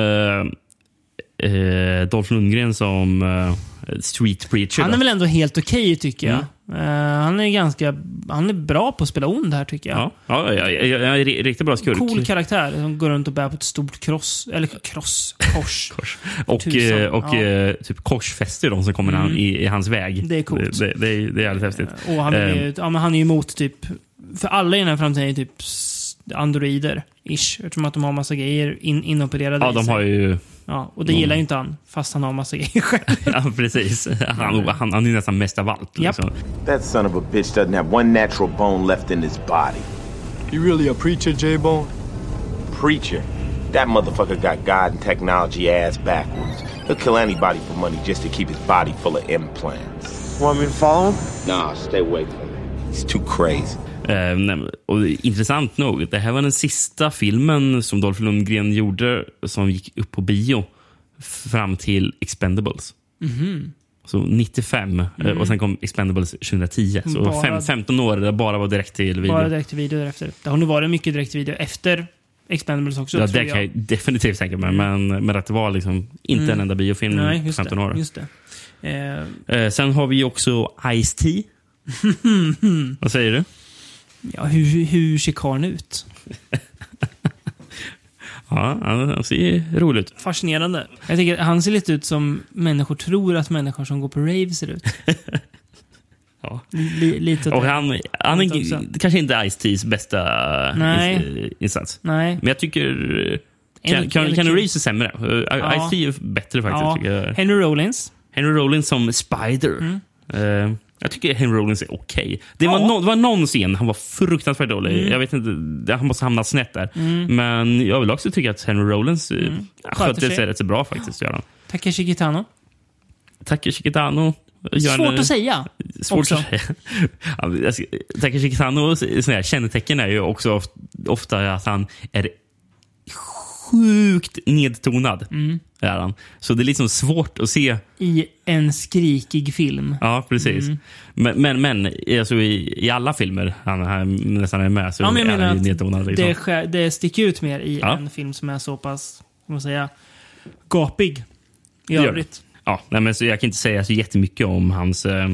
eh, eh, Dolph Lundgren som eh, street preacher? Han är då? väl ändå helt okej, tycker jag. Eh, han är ganska... Han är bra på att spela ond här, tycker jag. Ja, ja, ja, ja, ja, riktigt bra skurk. Cool karaktär som går runt och bär på ett stort kross. Eller kross. Kors. Och, Tusan, eh, och ja. eh, typ korsfäster de som kommer Mm. i, i hans väg. Det är coolt. Det, det, är, det är jävligt häftigt. Och han är, ju, ja, men han är emot typ... För alla i den här framtiden är typ androider. Ish. Eftersom att de har massa grejer in, inopererade ja, i de sig. har ju... Ja, och det gillar ju inte han. Fast han har massa grejer själv. Ja, precis. Han, han, han är nästan mest av allt. Japp. Liksom. That son of a bitch doesn't have one natural bone left in his body. You really a preacher, J-Bone? Preacher. That motherfucker got God and technology ass backwards. He'll kill anybody for money just to keep his body full of implants. Want me to follow him? Nah, stay away from him. He's too crazy. Eh, och intressant nog, det här var den sista filmen som Dolph Lundgren gjorde som gick upp på bio fram till Expendables. Mhm. Så 95 eh, och sen kom Expendables 2010. Så Bara- fem, 15 år där bara var direkt till video. Bara direkt till video därefter. Det har nog varit mycket direkt till video efter Expendables också, ja, det jag. kan jag definitivt tänka mig. Men, men att det var liksom inte Mm. en enda biofilm Nej, på just 15 det. år. Just det. Eh, Eh, sen har vi också Ice-T. Vad säger du? Ja, hur, hur ser karln ut? Ja, han han ser rolig ut. Fascinerande. Jag tycker han ser lite ut som människor tror att människor som går på rave ser ut. Ja. Li, lite Och han, han är kanske inte Ice-T's bästa Nej. ins- insats. Nej, Men jag tycker... Ändå Keanu kul. Reeves är sämre. Uh, Ja. Ice-T är bättre faktiskt. Ja. Henry Rollins. Henry Rollins som Spider. Mm. Eh, jag tycker Henry Rollins är okej. Det, Ja. var no, det var någon scen han var fruktansvärt dålig. Mm. Jag vet inte, Han måste hamna snett där. Men jag vill också tycka att Henry Rollins eh, skötte Mm. sig. sig rätt så bra faktiskt. Gör han. Takeshi Kitano. Takeshi Kitano. Svårt en- att säga. Svårt också. att säga. Ja, Takeshi Kitanos kännetecken är ju också of- ofta att han är sjukt nedtonad. Mm. Är han. Så det är liksom svårt att se. I en skrikig film. Ja, precis. Mm. Men, men, men alltså, i, i alla filmer han, han nästan är med så Ja, men jag är menar han ju nedtonad. Liksom. det, det sticker ut mer i Ja. en film som är så pass, vad man säga, gapig. I Det övrigt. Ja, nej, men så jag kan inte säga så jättemycket om hans eh,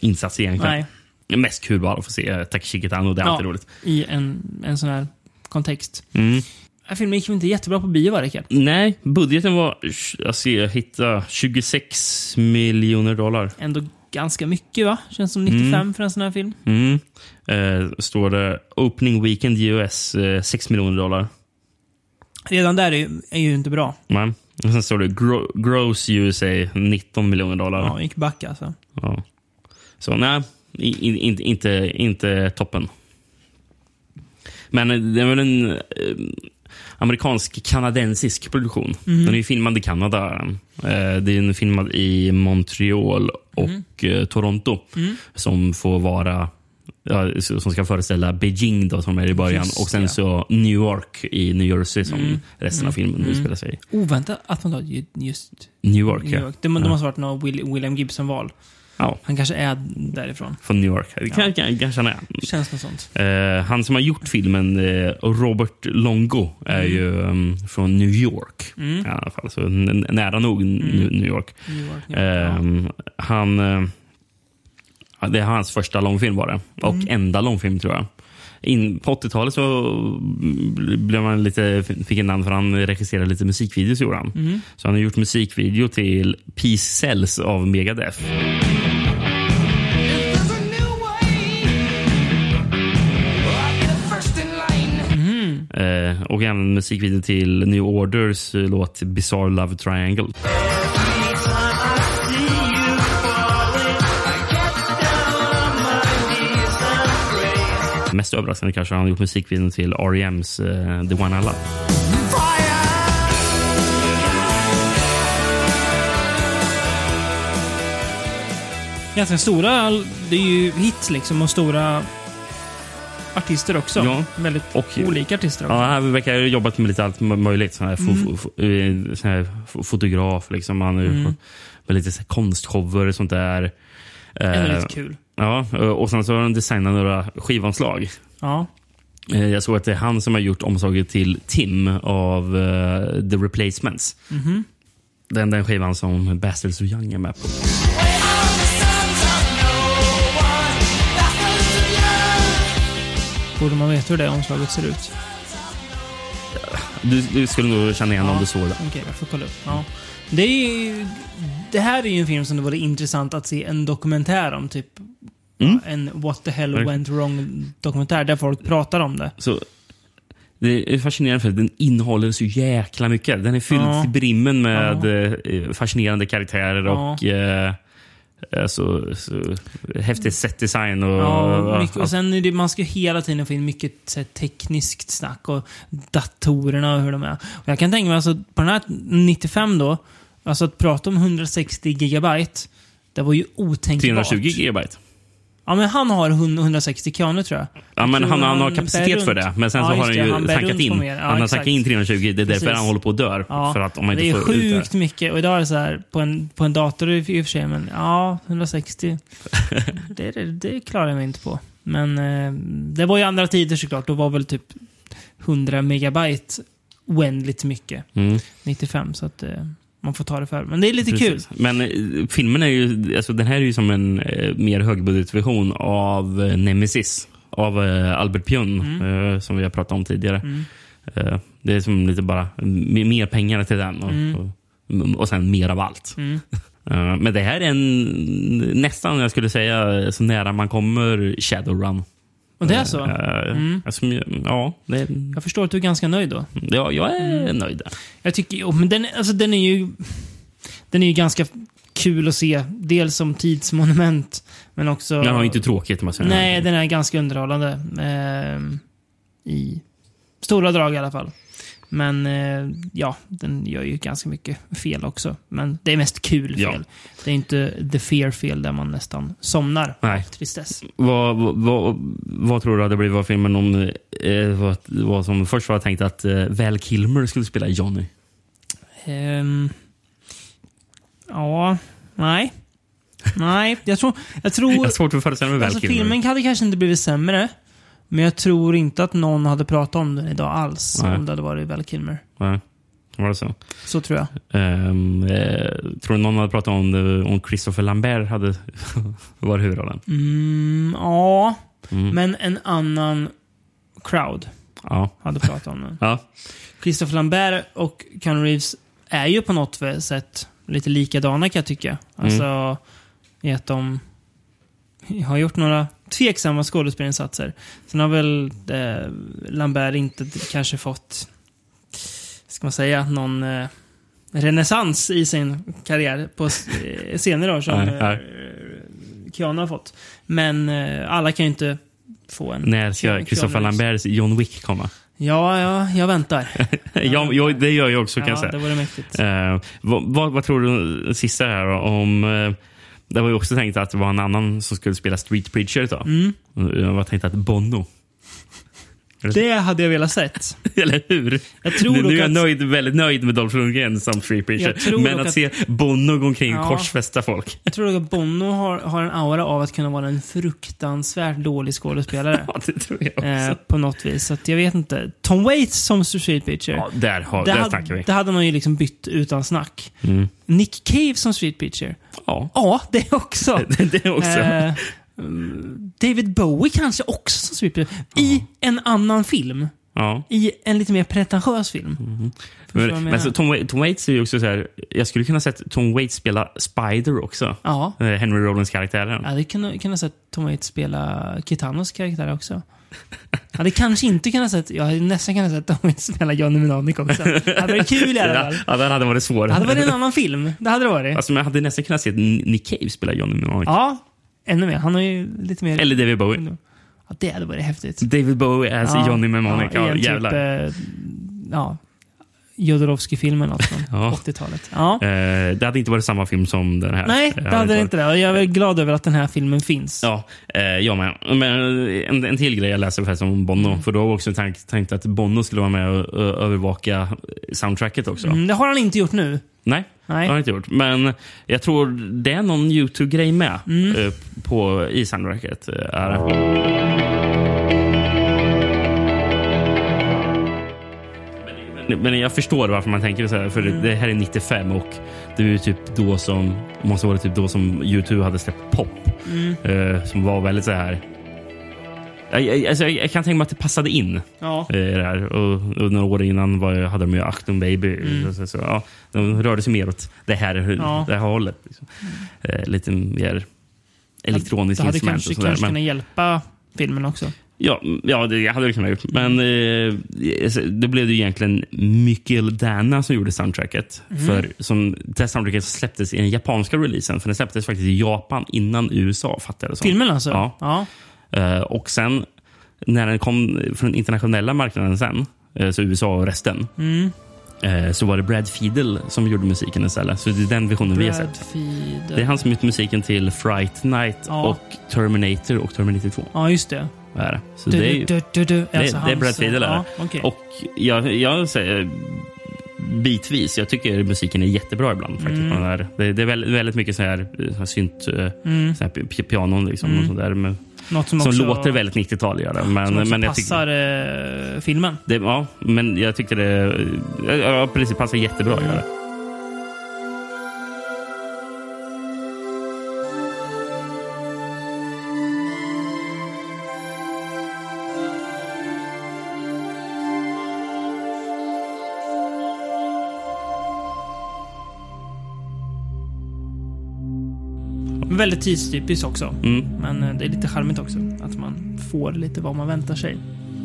insats egentligen. Nej. Det är mest kul bara att få se Takeshi Kitano. Det är alltid Ja, roligt. I en, en sån här kontext. Mm. Den här filmen gick ju inte jättebra på bio, va, Rickard? Nej, budgeten var... Alltså, jag hittade 26 miljoner dollar. Ändå ganska mycket, va? Känns som 95 för en sån här film. Mm. Eh, står det Opening Weekend US eh, 6 miljoner dollar. Redan där är ju, är ju inte bra. Nej. Och sen står det gro Gross USA 19 miljoner dollar. Ja, gick back alltså. Ja. Så nej, i, i, inte, inte, inte toppen. Men eh, det är väl en eh, amerikansk-kanadensisk produktion. Den är ju filmad i Kanada. Eh, det är filmad i Montreal och eh, Toronto. Som får vara Ja, som ska föreställa Beijing då, som är i början. Just och sen ja. så New York i New Jersey som resten av filmen utspelar sig i. Oväntat att man tar ju- just New York, New ja. York. Det, må- det måste ha varit något Will, William Gibson-val. Ja. Han kanske är därifrån. Från New York. Det kan, kan, kanske han är. Känns något sånt. Eh, han som har gjort filmen, eh, Robert Longo, är Mm. ju um, från New York. I alla fall, så nära nog New New York. New York, ja. Ehm, han, eh, ja, det är hans första långfilm var det. Och Mm. enda långfilm tror jag. In, på 80-talet så blev man lite, fick en namn för han regisserade lite musikvideos. Gjorde han. Mm. Så han har gjort musikvideo till Peace Cells av Megadeth. Eh, och även musikvideo till New Orders eh, låt Bizarre Love Triangle. Mest överraskande kanske har han gjort musikvideon till R.E.M's eh, The One I Love. Ganska stora, det är ju hits liksom och stora artister också. Ja. Väldigt Och- olika artister också. Ja, han verkar ha jobbat med lite allt möjligt. Sån här, Mm. fo, eh, sån här fo- fotograf, liksom. han ju med lite så konstshower och sånt där. Ändå Eh, lite kul. Ja, och sen så har han designat några skivomslag. Ja. Eh, Jag såg att det är han som har gjort omslaget till Tim av eh, The Replacements. Mhm. Den, den skivan som Bastards of Young är med på. Borde man veta hur det omslaget ser ut? Du, du skulle nog känna igen om Ja. du såg det. Okej, jag får kolla upp. Ja. Det, är ju, det här är ju en film som det vore intressant att se en dokumentär om. Typ Mm. en What the hell went wrong dokumentär där folk pratar om det. Så, det är fascinerande för att den innehåller så jäkla mycket. Den är fylld Ja. till brimmen med eh, fascinerande karaktärer Ja. och eh, eh, så, så häftig setdesign. Och, Ja, mycket, och sen det, man ska hela tiden få in mycket så här, tekniskt snack och datorerna och hur de är. Och jag kan tänka mig, alltså, på den här 95 då, alltså att prata om 160 gigabyte, det var ju otänkbart. 320 gigabyte. Ja, men han har 100 160 kronor tror jag. Ja, men han, han har kapacitet för det. Men sen Ja, så har han det, ju han tankat in. Ja, han har tankat in 320. Det är därför Precis. han håller på att dö. Ja, För att om man det inte är får ut sjukt det. mycket. Och idag är det så här, på en, på en dator i, i och för sig, men ja, 160. det, det, det klarar jag mig inte på. Men eh, det var ju andra tider såklart. Då var väl typ 100 megabyte oändligt mycket. Mm. 95, så att eh, man får ta det för. Men det är lite Precis. kul. Men eh, filmen är ju, alltså, den här är ju som en eh, mer högbudgetversion av eh, Nemesis. Av eh, Albert Pion, Mm. eh, som vi har pratat om tidigare. Eh, det är som lite bara m- mer pengar till den. Och, och, och sen mer av allt. Mm. Eh, men det här är en, nästan, jag skulle säga, så nära man kommer Shadowrun. Och det är så? Eh, Mm. alltså, ja, det, Jag förstår att du är ganska nöjd då. ja, jag är Mm. nöjd där. Jag tycker, men den, alltså, den är ju... Den är ju ganska kul att se. Dels som tidsmonument, men också... Den har ju inte tråkigt, om man säger. Nej, den är ganska underhållande. ehm, I stora drag i alla fall. Men eh, ja, den gör ju ganska mycket fel också. Men det är mest kul Ja. fel. Det är inte the fear-fel där man nästan somnar. Nej. Tristess. Vad, vad, vad, tror du hade blivit av filmen om eh, vad, vad som först var tänkt att eh, Val Kilmer skulle spela Johnny? Ehm, ja, nej. Nej, jag tror... Jag Jag tror har svårt att föreställa mig Val alltså, Kilmer. filmen hade kanske inte blivit sämre. Men jag tror inte att någon hade pratat om den idag alls. Nej. Om det hade varit Val Kilmer. Nej, var det så? Så tror jag. Ehm, eh, tror du någon hade pratat om det om Christopher Lambert hade varit huvudrollen? Mm, ja, Mm. men en annan crowd Ja. hade pratat om den. ja. Christopher Lambert och Keanu Reeves är ju på något sätt lite likadana kan jag tycka. Alltså, i att de har gjort några tveksamma skådespelarinsatser. Sen har väl eh, Lambert inte kanske fått, ska man säga, någon eh, renässans i sin karriär på s- eh, senare år som Nej, nej. eh, Keanu har fått. Men eh, alla kan ju inte få en... När ska Christopher. Lamberts John Wick komma? Ja, ja, jag väntar. ja, jag, det gör jag också kan jag ja, säga. det vore mäktigt. Eh, vad, vad, vad tror du sista här om... Eh, det var ju också tänkt att det var en annan som skulle spela Street Preacher då. Mm. Jag var tänkt att Bono. Det hade jag velat sett. Eller hur? Jag tror nu, nu är jag att- nöjd, väldigt nöjd med Dolph Lundgren som Street Preacher. Men att, att- se Bono gå omkring och Ja. korsfästa folk. Jag tror att Bono har, har en aura av att kunna vara en fruktansvärt dålig skådespelare. Ja, det tror jag också. eh, på något vis. Så jag vet inte. Tom Waits som Street Preacher. ja, där, har, det, där hade, snackar vi. det hade man ju liksom bytt utan snack. Mm. Nick Cave som Street Preacher. Ja, Ja, det också. det också. Eh, David Bowie kanske också som Preacher. I en annan film. ja. I en lite mer pretentiös film. Jag Men, men så Tom, Tom Waits är ju också så här, jag skulle kunna sett Tom Waits spela Spider också. Ja. Eh, Henry Rollins karaktär. Ja, det kunde kunde ha sett Tom Waits spela Kitanos karaktär också. Ja, det kanske inte kunnat sett... Jag hade nästan kunnat sett Tom Waits spela Johnny Mnemonic också. Det hade varit kul i alla fall. Ja, den hade varit svår. Det hade varit en annan film. Det hade det varit. Alltså, jag hade nästan kunnat se Nick Cave spela Johnny Mnemonic. Ja, ännu mer. Han har ju lite mer... Eller David Bowie. Ja, det hade varit häftigt. David Bowie as ja, Johnny Mnemonic. Ja, Ja, jävlar. typ... Eh, ja, Jodorowsky-filmen alltså, från Ja. 80-talet. Ja. Eh, det hade inte varit samma film som den här. Nej, det hade det inte det. Och jag är glad över att den här filmen finns. Ja, eh, jag med. Men eh, en, en till grej jag läste om Bono. Mm. För då har jag också tänkt, tänkt att Bono skulle vara med och ö- övervaka soundtracket också. Mm, det har han inte gjort nu. Nej, Nej. det har han inte gjort. Men jag tror det är någon YouTube-grej med Mm. eh, på, i soundtracket. eh, Är det. Men- jag förstår varför man tänker så här. För Mm. det här är 95 och det ju typ då som måste vara typ då som YouTube hade släppt pop. Mm. eh, som var väldigt så här. Jag, jag, alltså jag, jag kan tänka mig att det passade in Ja. eh, det här. Och, och några år innan var, hade de ju Achtung Baby. Så, så, ja, de rörde sig mer åt det här, Mm. Ja. det här hållet. Liksom. Eh, lite mer elektroniskt Det hade instrument kanske, och sådär. kanske Men, kunnat hjälpa filmen också. Ja, ja, det hade det kunnat gjort. Men eh, det blev det egentligen Mikkel Dana som gjorde soundtracket. Mm. För som, det soundtracket släpptes i den japanska releasen. För den släpptes faktiskt i Japan innan USA, fattar jag. Filmen alltså? Ja. ja. Eh, och sen när den kom från den internationella marknaden sen, eh, så USA och resten, Mm. eh, så var det Brad Fiedel som gjorde musiken istället. Så det är den versionen vi har Brad sett. Fiedel. Det är han som gjort musiken till Fright Night Ja. och Terminator och Terminator 2. Ja, just det. Vad är det? Så Du, det är, du, du, du. det, Alltså det är Brad Fiedel. Ja, okej. Och jag, jag säger bitvis. Jag tycker musiken är jättebra ibland. Faktiskt, Mm. här. Det, det är väldigt, mycket så här, så här synt, eh, Mm. så här pi- pianon liksom, Mm. och sånt där, med, Något som, som också, låter väldigt 90-tal. Gör det. Men, som också men jag passar eh, filmen. det, ja, men jag tyckte det ja, precis, passar jättebra. Gör det. Väldigt tidstypiskt också. Mm. Men eh, det är lite charmigt också. Att man får lite vad man väntar sig.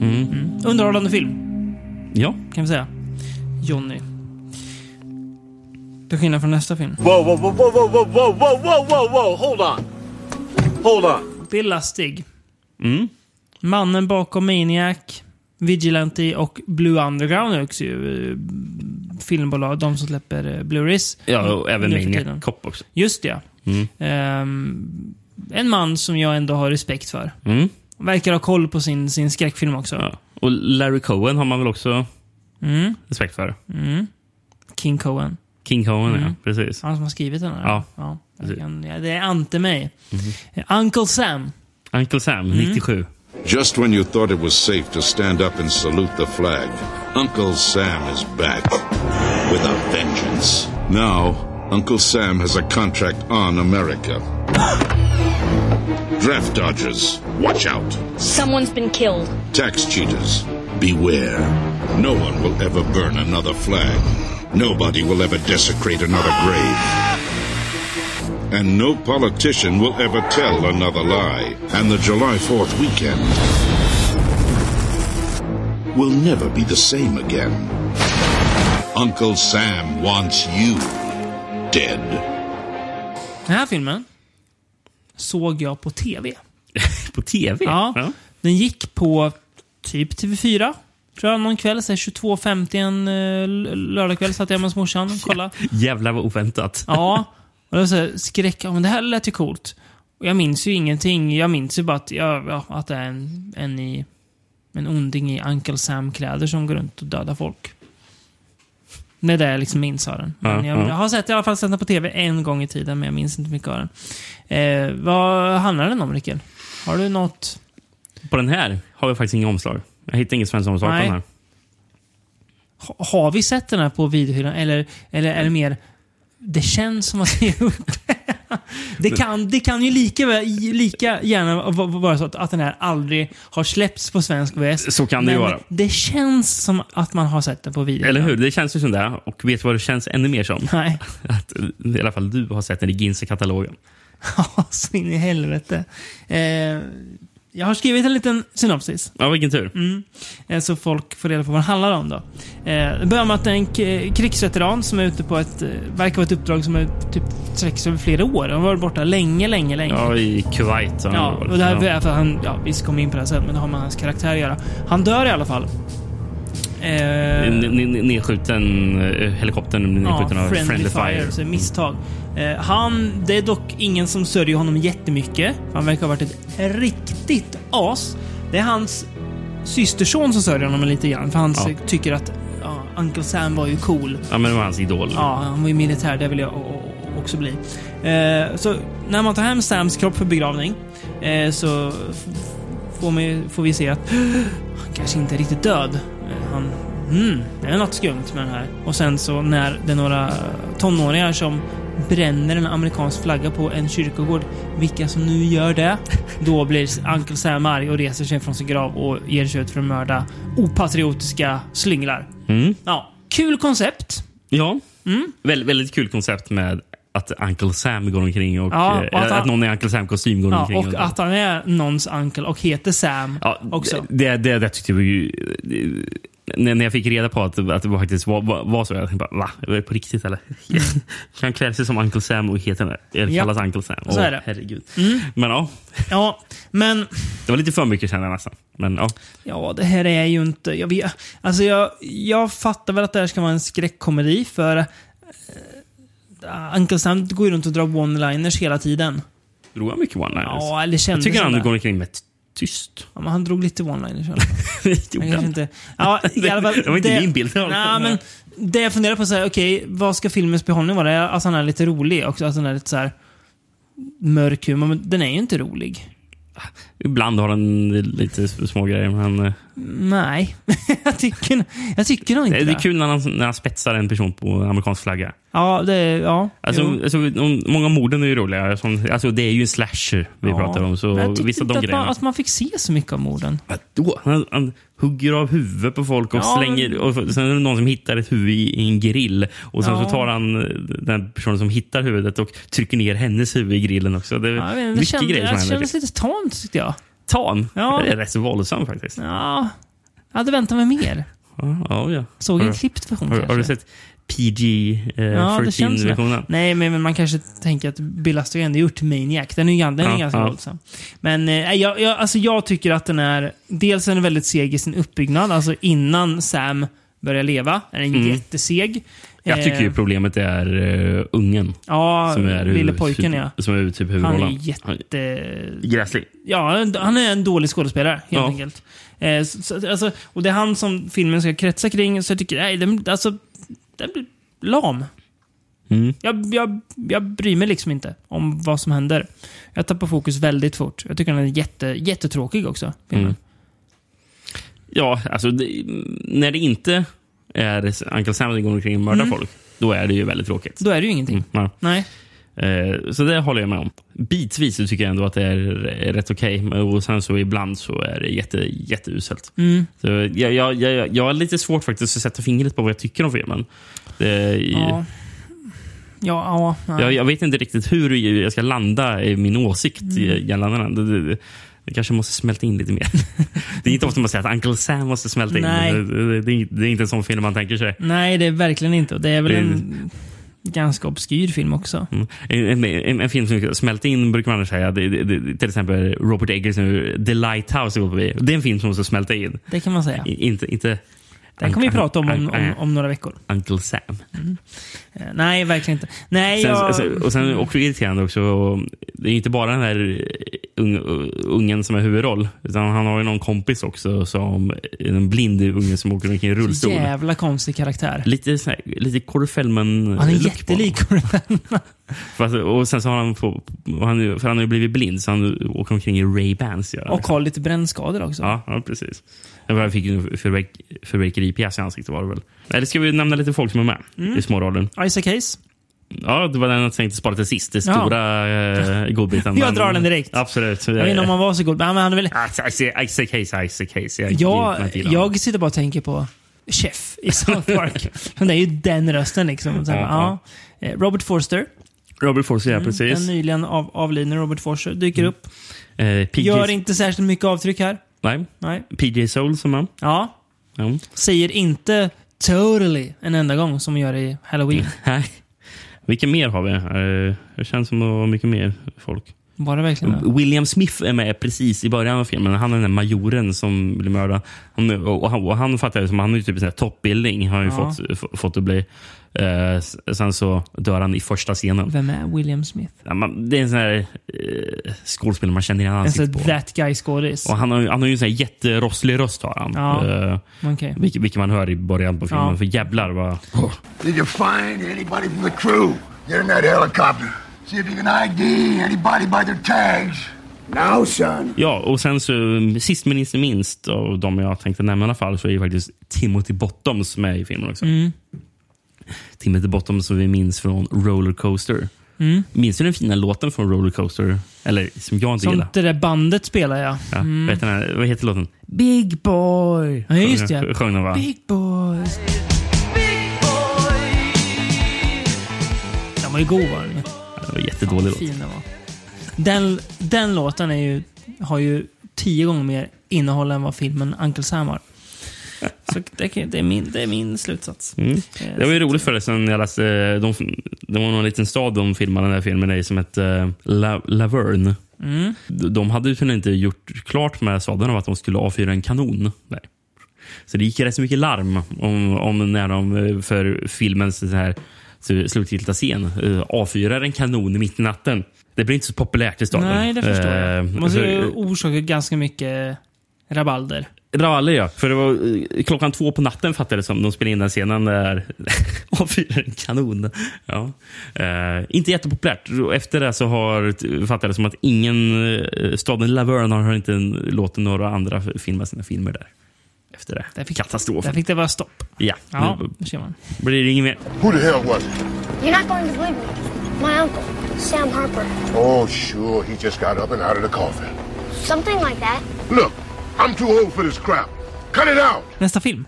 Mm. Mm. Underhållande film, Ja. kan vi säga. Johnny. Till skillnad från nästa film. Whoa, whoa, whoa, whoa, whoa, whoa, whoa, whoa, whoa, whoa, whoa, hold on. Hold on. Bill Lustig. Mm. Mannen bakom Maniac, Vigilante och Blue Underground är också ju eh, filmbolag. De som släpper eh, Blu-rays. Ja, och även Maniac. Cop också. Just det. Mm. Ehm, en man som jag ändå har respekt för. Mm. Verkar ha koll på sin, sin skräckfilm också. Ja. Och Larry Cohen har man väl också Mm. respekt för? Mm. King Cohen. King Cohen, Mm. ja. Precis. Han som har skrivit den här. Ja. ja, kan, ja det är ante mig. Mhm. Eh, Uncle Sam. Uncle Sam, 97. Just when you thought it was safe to stand up and salute the flag, Uncle Sam is back with a vengeance. Now, Uncle Sam has a contract on America. Draft dodgers, watch out. Someone's been killed. Tax cheaters, beware. No one will ever burn another flag. Nobody will ever desecrate another grave. And no politician will ever tell another lie. And the July 4th weekend will never be the same again. Uncle Sam wants you dead. Den här filmen såg jag på TV. På TV? Ja. Den gick på typ TV4. Tror jag någon kväll, så här 22.50 en eh, lördagkväll satt jag med hos morsan och kollade. Jävlar vad oväntat. Ja. Och det var så här, skräck. Ja, men det här lät ju coolt. Och jag minns ju ingenting. Jag minns ju bara att, ja, ja, att det är en, en, i, en onding i Uncle Sam-kläder som går runt och dödar folk. Det är det jag liksom minns av den. Men Ja, jag, ja. jag har sett, i alla fall sett den på TV en gång i tiden, men jag minns inte mycket av den. Eh, vad handlar den om, Rickard? Har du något... På den här har vi faktiskt inga omslag. Jag hittar inget svenskt omslag på Nej. den här. Ha, har vi sett den här på videohyllan? Eller, eller är det mer... Det känns som att vi har gjort det. Det kan, det kan ju lika, lika gärna va- va- vara så att, att den här aldrig har släppts på svensk VS. Så kan det ju vara. Det känns som att man har sett den på video. Eller hur? Det känns ju som det. Och vet du vad det känns ännu mer som? Nej. Att i alla fall du har sett den i Ginse-katalogen. Ja, så in i helvete. Eh, jag har skrivit en liten synopsis. Ja, vilken tur. Mm. Eh, Så folk får reda på vad det handlar om då. Eh, Det börjar med att det är en krigsveteran som är ute på ett, eh, verkar vara ett uppdrag som är typ sträcker sig över flera år. Han har varit borta länge, länge, länge. Ja, i Kuwait. Ja, och det här är för att han, ja, vi ska komma in på det här sen, men det har med hans karaktär att göra. Han dör i alla fall. Eh, Nedskjuten eh, helikoptern nedskjuten av Friendly, Fire. så misstag. Eh, han, det är dock ingen som sörjer honom jättemycket. Han verkar ha varit ett riktigt as. Det är hans systerson som sörjer honom lite grann, för han Ja. tycker att ja, Uncle Sam var ju cool. Ja, men det var hans idol. Ja, han var ju militär. Det vill jag också bli. Eh, så när man tar hem Sams kropp för begravning eh, så man, får vi se att han kanske inte är riktigt död. Eh, han, mm, det är något skumt med den här. Och sen så när det är några tonåringar som bränner en amerikansk flagga på en kyrkogård, vilka som nu gör det, då blir Uncle Sam arg och reser sig från sin grav och ger sig ut för att mörda opatriotiska slynglar. Mm. Ja, kul koncept. Ja. Mm. Väldigt, väldigt kul koncept med att Uncle Sam går omkring och, Ja, eh, och att att, han- någon i Uncle Sam-kostym går Ja, omkring. och att han är någons uncle och heter Sam Ja, också. Det, det, det tyckte jag ju... När, jag fick reda på att, att det faktiskt var, var, var så, jag tänkte bara, va? Är det på riktigt eller? Kan han klä sig som Uncle Sam och heta, eller Ja. kallas Uncle Sam? Så är det. Herregud. Mm. Men ja, Ja, men det var lite för mycket kände jag nästan. Men ja. ja, det här är ju inte... Jag, vet, alltså jag, jag fattar väl att det här ska vara en skräckkomedi för uh, Uncle Sam går ju runt och drar one-liners hela tiden. Drog han mycket one-liners? Ja, eller kändes Jag tycker han går omkring med tyst. Ja, han drog lite one-liners i alla fall. Gjorde Han inte... Ja, i alla fall, Det var inte min bild det. Nej, men det jag funderar på här, okej, vad ska filmens behållning vara? Att han är lite rolig också, att han är lite så här mörk humor, men den är ju inte rolig. Ibland har han lite små grejer, men... Nej, jag tycker, jag tycker nog inte Det det. är kul när han, när han spetsar en person på amerikansk flagga. Ja, det ja. Alltså, alltså, många morden är ju roliga. Som, alltså, det är ju en slasher vi Ja. pratar om. Så Men jag vissa inte att man, att man fick se så mycket av morden. Vadå? Han, han hugger av huvudet på folk och Ja, slänger... Och sen är det någon som hittar ett huvud i, i en grill. Och sen Ja. så tar han eh, den personen som hittar huvudet och trycker ner hennes huvud i grillen också. Det är Ja, mycket kändes, grejer som det händer. kändes lite tamt tyckte jag. Tam. Ja. Det är rätt så våldsamt faktiskt. Ja, jag hade väntat mig mer. Ja, ja. Såg en klippt version Har, har du sett PG eh, Ja, det känns det. 13-versionen? Nej, men, men man kanske tänker att Bill Astor gjort Maniac. Den är, den är Ja, ganska ja. våldsam. Men eh, jag, jag, alltså jag tycker att den är... Dels är den väldigt seg i sin uppbyggnad. Alltså innan Sam börjar leva är den Mm. jätteseg. Jag tycker Eh, ju problemet är uh, ungen. Ja, som är lille pojken ja. Som är typ Han huvudrollen. är jätte... Gräslig. Ja, han är en dålig skådespelare helt Ja. enkelt. Eh, så, alltså, och det är han som filmen ska kretsa kring, så jag tycker, nej, den, alltså, den blir lam. Mm. Jag, jag, jag bryr mig liksom inte om vad som händer. Jag tappar fokus väldigt fort. Jag tycker den är jätte, jättetråkig också. Filmen. Mm. Ja, alltså det, när det inte är Uncle Sam som går omkring och mördar Mm. folk, då är det ju väldigt tråkigt. Då är det ju ingenting. Mm, ja. Nej. Eh, Så det håller jag med om. Bitvis så tycker jag ändå att det är rätt okej. Och sen så ibland så är det jätte, jätteuselt. Mm. Så jag, jag, jag, jag har lite svårt faktiskt att sätta fingret på vad jag tycker om filmen. Det, Ja. Ja, ja. jag, jag vet inte riktigt hur jag ska landa i min åsikt gällande den. Det, det, det kanske måste smälta in lite mer. det är inte ofta man säger att Uncle Sam måste smälta in. Nej. Det, det, det, är inte- det är inte en sån film man tänker sig. Nej, det är verkligen inte. Det är väl Det en ganska obskyr film också. Mm. En, en, en film som smälter in brukar man säga. Det, det, det, till exempel Robert Eggers nu, The Lighthouse. går förbi. Det är en film som måste smälta in. Det kan man säga. I, inte, inte Den kommer vi prata om om, om, om några veckor. Uncle Sam. Eh, Nej, verkligen inte. Nej, Sen, jag... och sen också irriterande också. Det är inte bara den här ung, ungen som är huvudroll. Utan han har ju någon kompis också som en blind unge som åker omkring i rullstol. Jävla konstig karaktär. Lite, här, lite Corey Feldman Han är jättelik honom. Fast, och sen så har han, på, han, för han har ju blivit blind så han åker omkring i Ray-Bans. Ja, Och har lite brännskador också. ja, ja, precis. Jag fick en förverk, förverkeripjäs i ansiktet var det väl. Eller ska vi nämna lite folk som är med Mm. i smårollen? Isaac Hayes. Ja, det var den jag tänkte spara till sist. Det Ja. stora eh, godbiten. Jag drar den direkt. Absolut. Jag vet inte om han var så god, men han är väl... Isaac Isaac Hayes, Isaac Hayes. Jag, Jag, jag, sitter bara och tänker på Chef i South Park. Det är ju den rösten liksom. Så här, Ja, ja. Eh, Robert Forster. Robert Forster, ja Den precis. nyligen av, avlidne Robert Forster dyker upp. Eh, PJ, Gör inte särskilt mycket avtryck här. nej, Nej. PJ Soul som han. Ja. Ja. Säger inte totally en enda gång som gör i Halloween. Nej. Vilka mer har vi? Eh, det känns som det var mycket mer folk. Var det verkligen det? William Smith är med precis i början av filmen. Han är den där majoren som blir mördad. Han, och, han, och han fattar jag som han är ju typ en sån här toppbildning. Har han ju Ja. fått, f- fått att bli. Eh, sen så dör han i första scenen. Vem är William Smith? Ja, man, det är en sån här eh, skådespelare man känner igen Alltså ansiktet på. that guy-skådis. Och han, har, ju- han har ju en sån här jätterosslig röst. Har han. Ja. Eh, Okej. vilket, vilket man hör i början på filmen. Ja. För jävlar vad... Did you find anybody from the crew? Get in that helicopter. See if you can ID anybody by their tags. Now, son. Ja, och sen så sist men inte minst av de jag tänkte nämna i alla fall så är ju faktiskt Timothy Bottoms med i filmen också. Mm. Timothy Bottoms som vi minns från Rollercoaster. Mm. Minns du den fina låten från Rollercoaster? Eller som jag inte Som gillar. det där bandet spelar jag. Ja, Mm. vet du den vad heter låten? Big boy! Ja, just det. Sjöng- Sjöng de va? Big boys. Den var ju god var den ju. Det var jättedålig låt. fin den var. Den, den låten är ju, har ju tio gånger mer innehåll än vad filmen Uncle Sam har. Så det, det, är, min, det är min slutsats. Mm. Eh, Det var ju roligt förresten. Jag läste, de, det var någon liten stad de filmade den här filmen i som hette La, Laverne. Mm. De de hade ju inte gjort klart med staden av att de skulle avfyra en kanon. där. Så det gick rätt så mycket larm om, om när de eh, för filmens så här, slutgiltiga scen eh, avfyrar en kanon mitt i natten. Det blir inte så populärt i staden. Nej, det förstår jag. Eh, Det måste ju orsaka ganska mycket rabalder. Ravalder ja. För det var eh, klockan två på natten fattade det som. De spelade in den scenen där avfyrar en kanon. Ja. Eh, inte jättepopulärt. Och Efter det så har fattade det som att ingen eh, staden Laverne har inte låtit några andra filma sina filmer där. efter det. Där fick, Katastrofen. Där fick det vara stopp. Ja, Ja, nu ser man. blir det inget mer. Who the hell was it? You're not going to believe me. My uncle, Sam Harper. Oh, sure. He just got up and out of the coffin. Something like that. Look, I'm too old for this crap. Cut it out! Nästa film.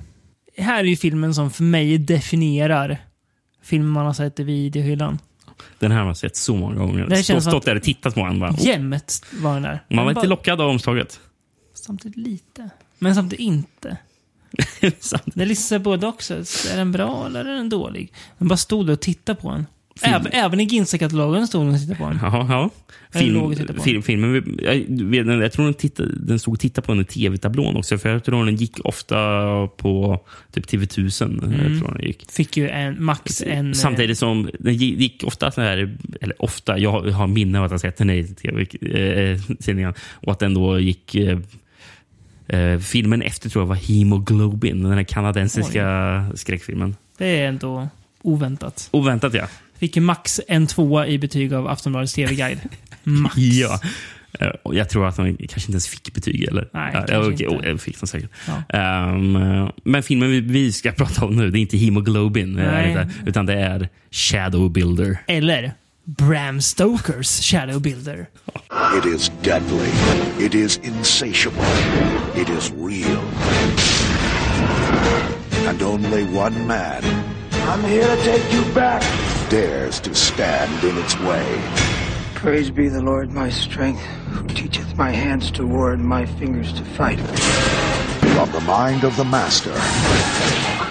Här är ju filmen som för mig definierar film man har sett i videohyllan. Den här har man sett så många gånger. Det känns Stått, där och tittat på den. Bara, oh. Jämt var den där. Man var Den inte bara- lockad av omslaget. Samtidigt lite. Men samtidigt inte. Det är liksom både också. Är den bra eller är den dålig? Man bara stod där och tittade på den. Även, även i Ginsa-katalogen stod den och tittade på den. Ja, ja. Film, film, filmen, jag, vet, jag tror den, tittade, den stod och tittade på den i tv-tablån också. För jag tror den gick ofta på typ TV1000. Mm. Jag tror den gick. Fick ju en, max en... eh, Samtidigt som den gi- gick ofta så här, eller ofta, jag har- minne av att jag sett den i tv-tidningen. Och att den då gick... Eh, eh, filmen efter tror jag var Hemoglobin, den här kanadensiska skräckfilmen. Det är ändå oväntat. Oväntat ja. Fick max en tvåa i betyg av Aftonbladets TV-guide. Max. Ja. Eh, och Jag tror att de kanske inte ens fick betyg. Eller? Nej, ja, kanske okej, inte. oh, fick de säkert. Ja. Eh, men filmen vi, vi ska prata om nu, det är inte Hemoglobin. eh, Nej. utan- Utan det är Shadow Builder. Eller Bram Stokers Shadow Builder. It is deadly. It is insatiable. It is real. And only one man I'm here to take you back. Dares to stand in its way. Praise be the Lord my strength, who teacheth my hands to war and my fingers to fight. From the mind of the master,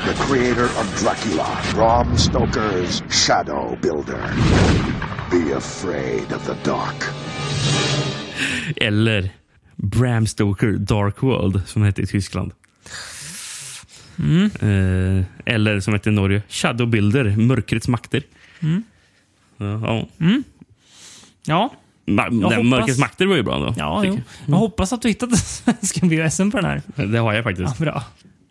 the creator of Dracula, Bram Stoker's Shadow Builder. Be afraid of the dark. Eller Bram Stoker Dark World, som det hette i Tyskland. Mm. Eh, eller som hette i Norge, Shadow Builder, Mörkrets makter. Mm. Ja. Mm. Ja. Ma- hoppas- Mörkrets makter var ju bra då. Ja, jag. Jag hoppas att du hittade svenska VHSen på den här. Det har jag faktiskt. Ja, bra.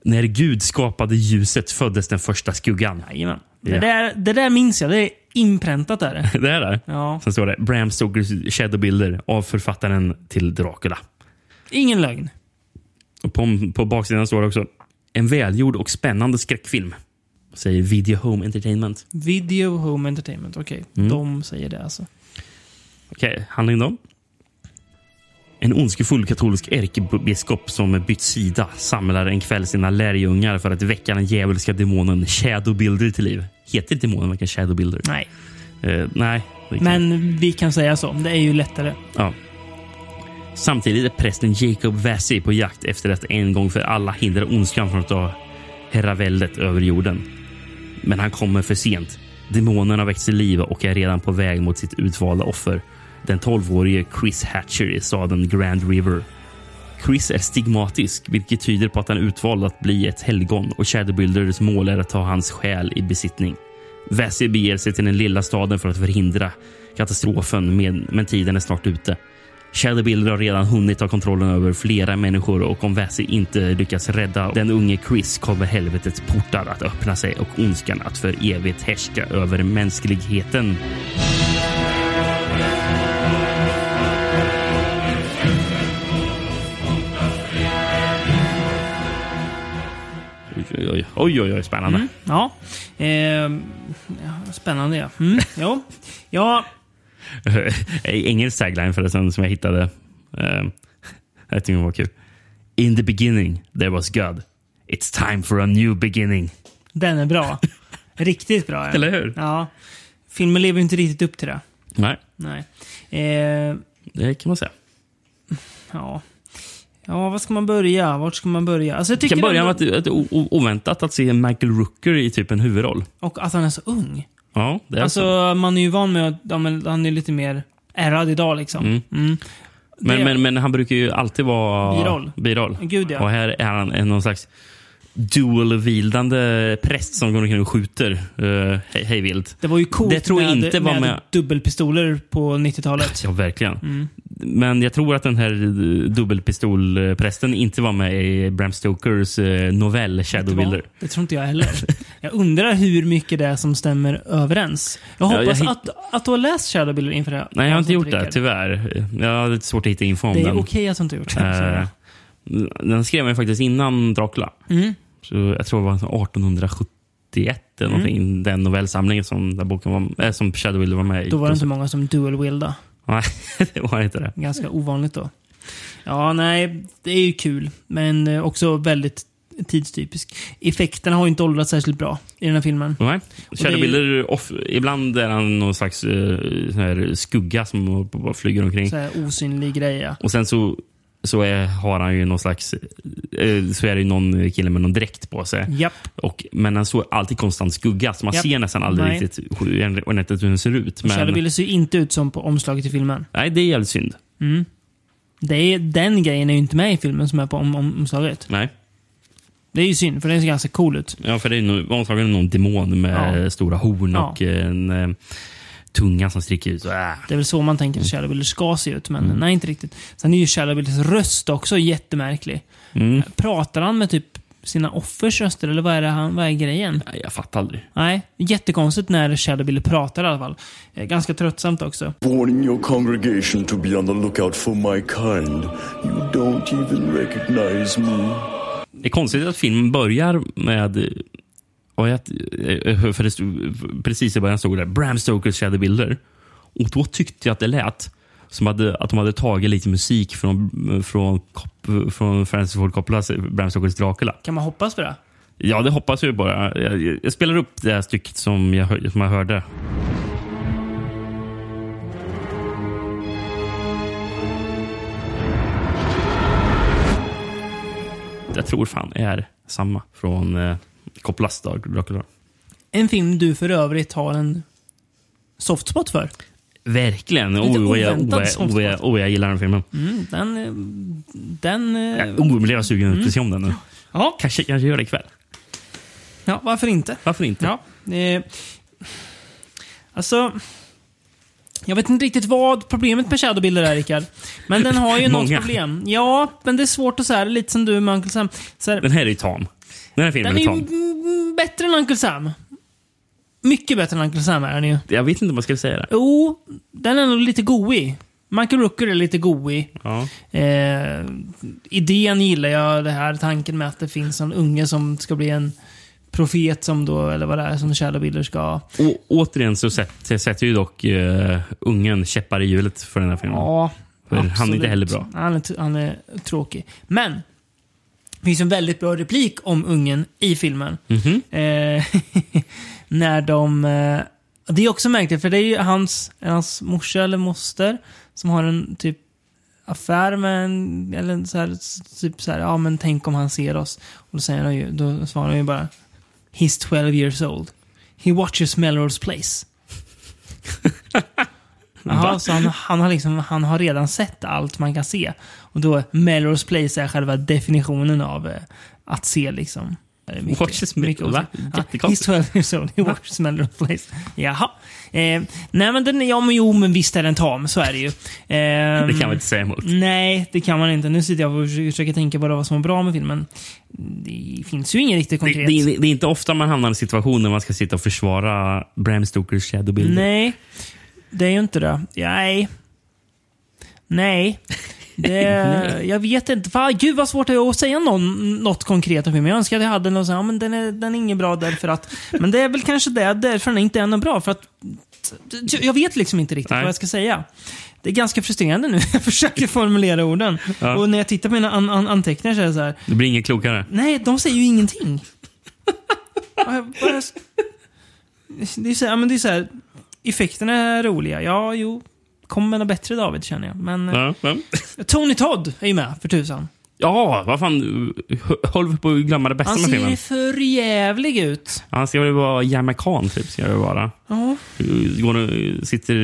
När Gud skapade ljuset föddes den första skuggan. Jajamän. Ja. Det, där, det där minns jag. Det är inpräntat där. Det är det. Ja. Sen står det Bram Stokers Shadow Builder av författaren till Dracula. Ingen lögn. Och på, på baksidan står det också en välgjord och spännande skräckfilm. Säger Video Home Entertainment. Video Home Entertainment. Okej, Mm. de säger det alltså. Okej, handling då. En ondskefull katolsk ärkebiskop som bytt sida samlar en kväll sina lärjungar för att väcka den djävulska demonen Shadow Builder till liv. Heter demonen verkligen Shadow Builder? Nej. Eh, nej. Men vi kan säga så. Det är ju lättare. Ja. Samtidigt är prästen Jacob Vasey på jakt efter att en gång för alla hindra ondskan från att ta herraväldet över jorden. Men han kommer för sent. Demonen har växt till liv och är redan på väg mot sitt utvalda offer. Den 12-årige Chris Hatcher i staden Grand River. Chris är stigmatisk, vilket tyder på att han är utvald att bli ett helgon och Shadowbuilders mål är att ta hans själ i besittning. Vasey beger sig till den lilla staden för att förhindra katastrofen, med, men tiden är snart ute. Shadowbilder har redan hunnit ta kontrollen över flera människor och om Vasey inte lyckas rädda den unge Chris kommer helvetets portar att öppna sig och ondskan att för evigt härska över mänskligheten. Oj, oj, oj, oj, oj, spännande. Mm, ja. Eh. Spännande ja. Mm, jo. Ja, Engelsk tagline förresten som jag hittade. Uh, jag tycker det var kul. In the beginning there was God. It's time for a new beginning. den är bra. Riktigt bra. Eller hur? Ja. Filmen lever inte riktigt upp till det. Nej, Nej. Ehm, det kan man säga. ja. Ja, var ska man börja? Vart ska man börja? Alltså, jag tycker kan börja med att, o- o- oväntat att se Michael Rooker i typ en huvudroll. Och att han är så ung. Ja, det är Alltså, så. man är ju van med att ja, men han är lite mer ärrad idag liksom. Mm. Mm. Men, Det- men, men han brukar ju alltid vara Biroll. biroll. Gud, ja. Och här är han någon slags dual-vildande präst som går omkring och skjuter uh, hej, hej vilt. Det var ju coolt Det tror jag med, inte var med, med- dubbelpistoler på 90-talet. Ja, verkligen. Mm. Men jag tror att den här dubbelpistolprästen inte var med i Bram Stokers eh, novell Shadow Builder. Det tror inte jag heller. Jag undrar hur mycket det är som stämmer överens. Jag Ja, jag hoppas att, att du har läst Shadowbuilder inför det här Nej, jag har inte gjort det, tyvärr. Jag har lite svårt att hitta info om Det är den. okej att du inte har gjort det. Eh, det. Den skrev ju faktiskt innan Dracula. Mm. Så jag tror det var 1871 eller Mm. någonting. Den novellsamlingen som, där boken var, äh, som Shadowwilder var med i. Då var det inte många som dual wieldade. Nej, det var inte det. Ganska ovanligt då. Ja, nej, det är ju kul. Men eh, också väldigt tidstypisk. Effekterna har ju inte åldrats särskilt bra i den här filmen. Nej. Är ju- off, ibland är han någon slags här skugga som bara flyger omkring. Så osynlig grej, ja. Och sen så, så är, har han ju någon slags... eh, Så är det ju någon kille med någon dräkt på sig. Japp. Och, men han såg alltid konstant skugga, så man Japp. ser nästan aldrig Nej. riktigt hur den ser ut. Men, Shadow ser ju inte ut som på omslaget i filmen. nej, det är jävligt synd. Mm. Det är, den grejen är ju inte med i filmen som är på om, om, omslaget. Nej. Det är ju synd, för den ser ganska cool ut. Ja, för det är nog- antagligen någon demon med Ja. stora horn Ja. och en tunga som sticker ut. Så, äh. Det är väl så man tänker att Shadow Wheeler ska se ut, men nej, inte riktigt. Sen är ju Shadow Wheelers röst också jättemärklig. Mm. Pratar han med typ sina offers röster, eller vad är, det han, vad är grejen? Nej, jag fattar aldrig. Nej, jättekonstigt när Shadow Wheeler pratar i alla fall. Eh, Ganska tröttsamt också. Warning your congregation to be on the lookout for my kind. You don't even recognize me. Det är konstigt att filmen börjar med... Och jag, eh, för det stod, precis i början stod det Bram Stokers Shadowbuilder. Och då tyckte jag att det lät som hade, att de hade tagit lite musik från, från, från Francis Ford Coppolas Bram Stokers Dracula. Kan man hoppas på det? Ja, det hoppas jag bara. Jag, jag spelar upp det här stycket som jag, som jag hörde. Jag tror fan är samma från eh, Coppolas Dracula. En film du för övrigt har en soft spot för. Verkligen. Lite Oh, jag, oh, jag, oh, jag, oh, jag gillar den filmen. Mm, den... Den... eh, Oh, jag blev sugen Mm. att se om den nu. Ja. Kanske, kanske gör det ikväll. Ja, varför inte? Varför inte? Ja. Eh, alltså... Jag vet inte riktigt vad problemet med Shadowbuilder är, Rickard. Men den har ju något problem. Ja, men det är svårt att säga. Lite som du med Uncle Sam. Så här, Den här är ju tam. Den här filmen den är mm, bättre än Uncle Sam. Mycket bättre än Uncle Sam är den ju. Jag vet inte om man ska säga det. Jo, den är nog lite goig. Michael Rooker är lite goig. Ja. Eh, idén gillar jag, det här tanken med att det finns en unge som ska bli en profet som då, eller vad det är, som Shadowbuilder ska... Och, återigen så sätter, sätter ju dock uh, ungen käppar i hjulet för den här filmen. Ja, för han är absolut. inte heller bra. Han är, han är tråkig. Men, det finns en väldigt bra replik om ungen i filmen. Mhm. Eh, när de... Eh, det är också märkligt, för det är ju hans, hans morsa eller moster som har en typ affär med en, eller så här, typ så här, ja men tänk om han ser oss. Och då säger han ju, då svarar han ju bara He's 12 years old. He watches Melrose Place. Jaha, så han, han, har liksom, han har redan sett allt man kan se. Och då Melrose Place är själva definitionen av eh, att se liksom. Det mycket- Watches mycket va? Jättekonstigt. He's 12 years old. He watches Melrose Place. Jaha. Eh, nej men den, ja men jo men visst är den tam, så är det ju. Eh, Det kan man inte säga emot. Nej, det kan man inte. Nu sitter jag och försöker- tänka på vad det som var bra med filmen. Det finns ju inget riktigt Det, konkret. det, det är inte ofta man hamnar i en situation där man ska sitta och försvara Bram Stokers Shadowbuilder. Nej, det är ju inte det. Nej. Nej. Det, Nej. Jag vet inte. Fan, gud vad svårt det är att säga någon, något konkret om filmen. Jag önskar att jag hade något sånt, ja, men den är, den är ingen bra därför att... Men det är väl kanske det, därför den inte är något bra. För att... Jag vet liksom inte riktigt Nej. vad jag ska säga. Det är ganska frustrerande nu. Jag försöker formulera orden. Ja. Och när jag tittar på mina an, an, anteckningar så är det så här. Det blir inget klokare. Nej, de säger ju ingenting. Det är så här, men det är så här, effekterna är roliga. Ja, jo. Kommer med något bättre David, känner jag. Men eh, Ja, ja. Tony Todd är ju med, för tusan. ja, vad fan. Håller vi på att glömma det bästa Han med ser filmen? för jävlig ut. Han ska väl vara jamaican, typ. Ska det vara. Ja. Går och sitter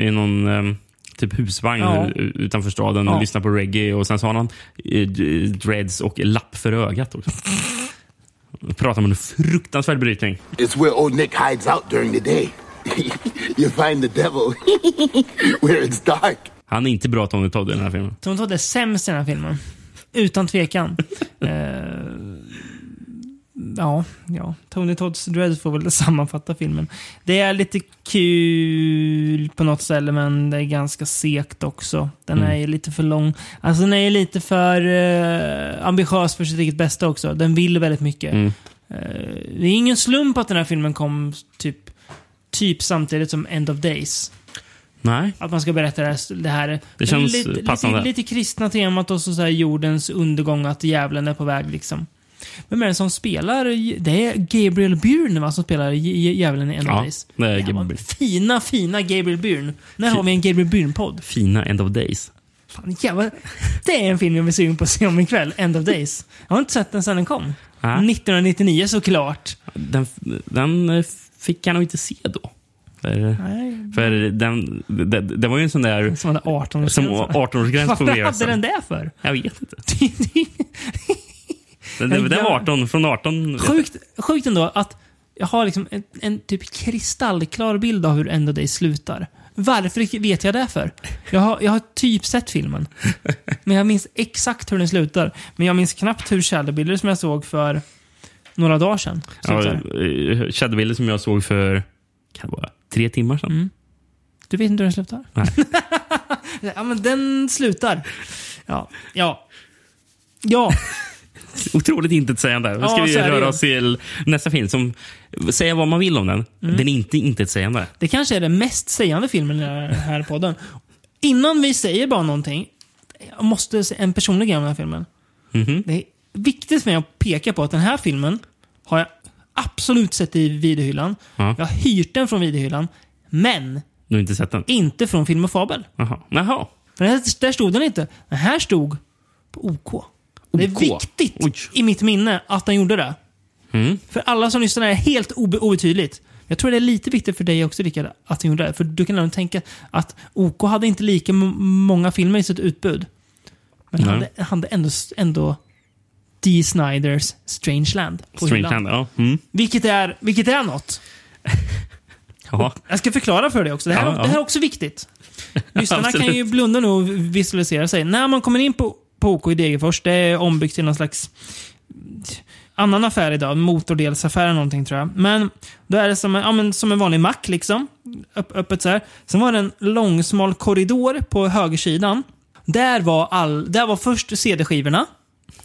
i någon em, typ husvagn Ja. utanför staden och Ja. lyssnar på reggae. Och Sen så har han eh, dreads och lapp för ögat också. Pratar om en fruktansvärd brytning. It's where old Nick hides out during the day. you find the devil where it's dark. Han är inte bra Tony Todd i den här filmen. Tony Todd är sämst i den här filmen. Utan tvekan. eh, ja, ja. Tony Todds Dread får väl sammanfatta filmen. Det är lite kul på något ställe, men det är ganska segt också. Den Mm. är lite för lång. Alltså den är lite för eh, ambitiös för sitt eget bästa också. Den vill väldigt mycket. Mm. Eh, det är ingen slump att den här filmen kom typ, typ samtidigt som End of Days. Nej. Att man ska berätta det här. Det, här, Det känns lite, passande. Lite, lite kristna temat och så, så här jordens undergång, att djävulen är på väg liksom. Vem är det som spelar? Det är Gabriel Byrne va, som spelar dj- dj- djävulen i End of Ja, Days. det är Ja, Gabriel. Fina, fina Gabriel Byrne. När har vi en Gabriel Byrne-podd? Fina End of Days. Fan, jävlar. Det är en film jag vill sugen på att se om ikväll. End of Days. Jag har inte sett den sedan den kom. Nej. 1999 såklart. Den, den eh, fick jag nog inte se då. För, Nej. för den, det, det var ju en sån där... Som hade 18 Som 18-årsgräns på Varför hade den det för? Jag vet inte. Den, den, den var 18, från 18. Sjukt, sjukt ändå att jag har liksom en, en typ kristallklar bild av hur End of Days slutar. Varför vet jag det för? Jag har, jag har typ sett filmen. Men jag minns exakt hur den slutar. Men jag minns knappt hur Shadowbilder som jag såg för några dagar sedan Ja, slutar. eh, som jag såg för kan det vara, tre timmar sedan. Mm. Du vet inte hur den slutar? Nej. ja, men den slutar. Ja. Ja. Ja. Otroligt intetsägande. Nu ska Ja, vi röra oss till nästa film. Som, säga vad man vill om den. Mm. Den är inte intetsägande. Det kanske är den mest sägande filmen i den här podden. Innan vi säger bara någonting, jag måste säga en personlig grej om den här filmen. Mhm. Det är viktigt för mig att peka på att den här filmen har jag absolut sett i videohyllan. Ja. Jag har hyrt den från videohyllan. Men Du har inte sett den? inte från Film och Fabel. Jaha. Jaha. För där, där stod den inte. Den här stod på OK. Det är OK? viktigt i mitt minne att den gjorde det. Mm. För alla som lyssnar är helt obe- obetydligt. Jag tror det är lite viktigt för dig också Rickard, att den gjorde det. För du kan nog tänka att OK hade inte lika många filmer i sitt utbud. Men Nej. hade, hade ändå, ändå D. Snyders Strangeland på hyllan. Ja. Mm. Vilket är, vilket är något. Ja. Jag ska förklara för dig också. Det här, Ja, ja. Det här är också viktigt. Lyssnarna kan ju blunda nu och visualisera sig. När man kommer in på, på OK i Degerfors, det är ombyggt till någon slags annan affär idag. Motordelsaffär eller någonting tror jag. Men då är det som en, ja, men, som en vanlig mack liksom. Öpp, öppet så här. Sen var det en långsmal korridor på högersidan. Där var, all, där var först CD-skivorna.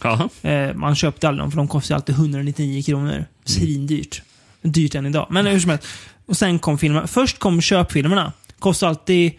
Ja. Eh, man köpte aldrig dem för de kostade alltid 199 kronor. Svindyrt. Dyrt än idag. Men hur som helst. Och sen kom filmerna. Först kom köpfilmerna. Kostade alltid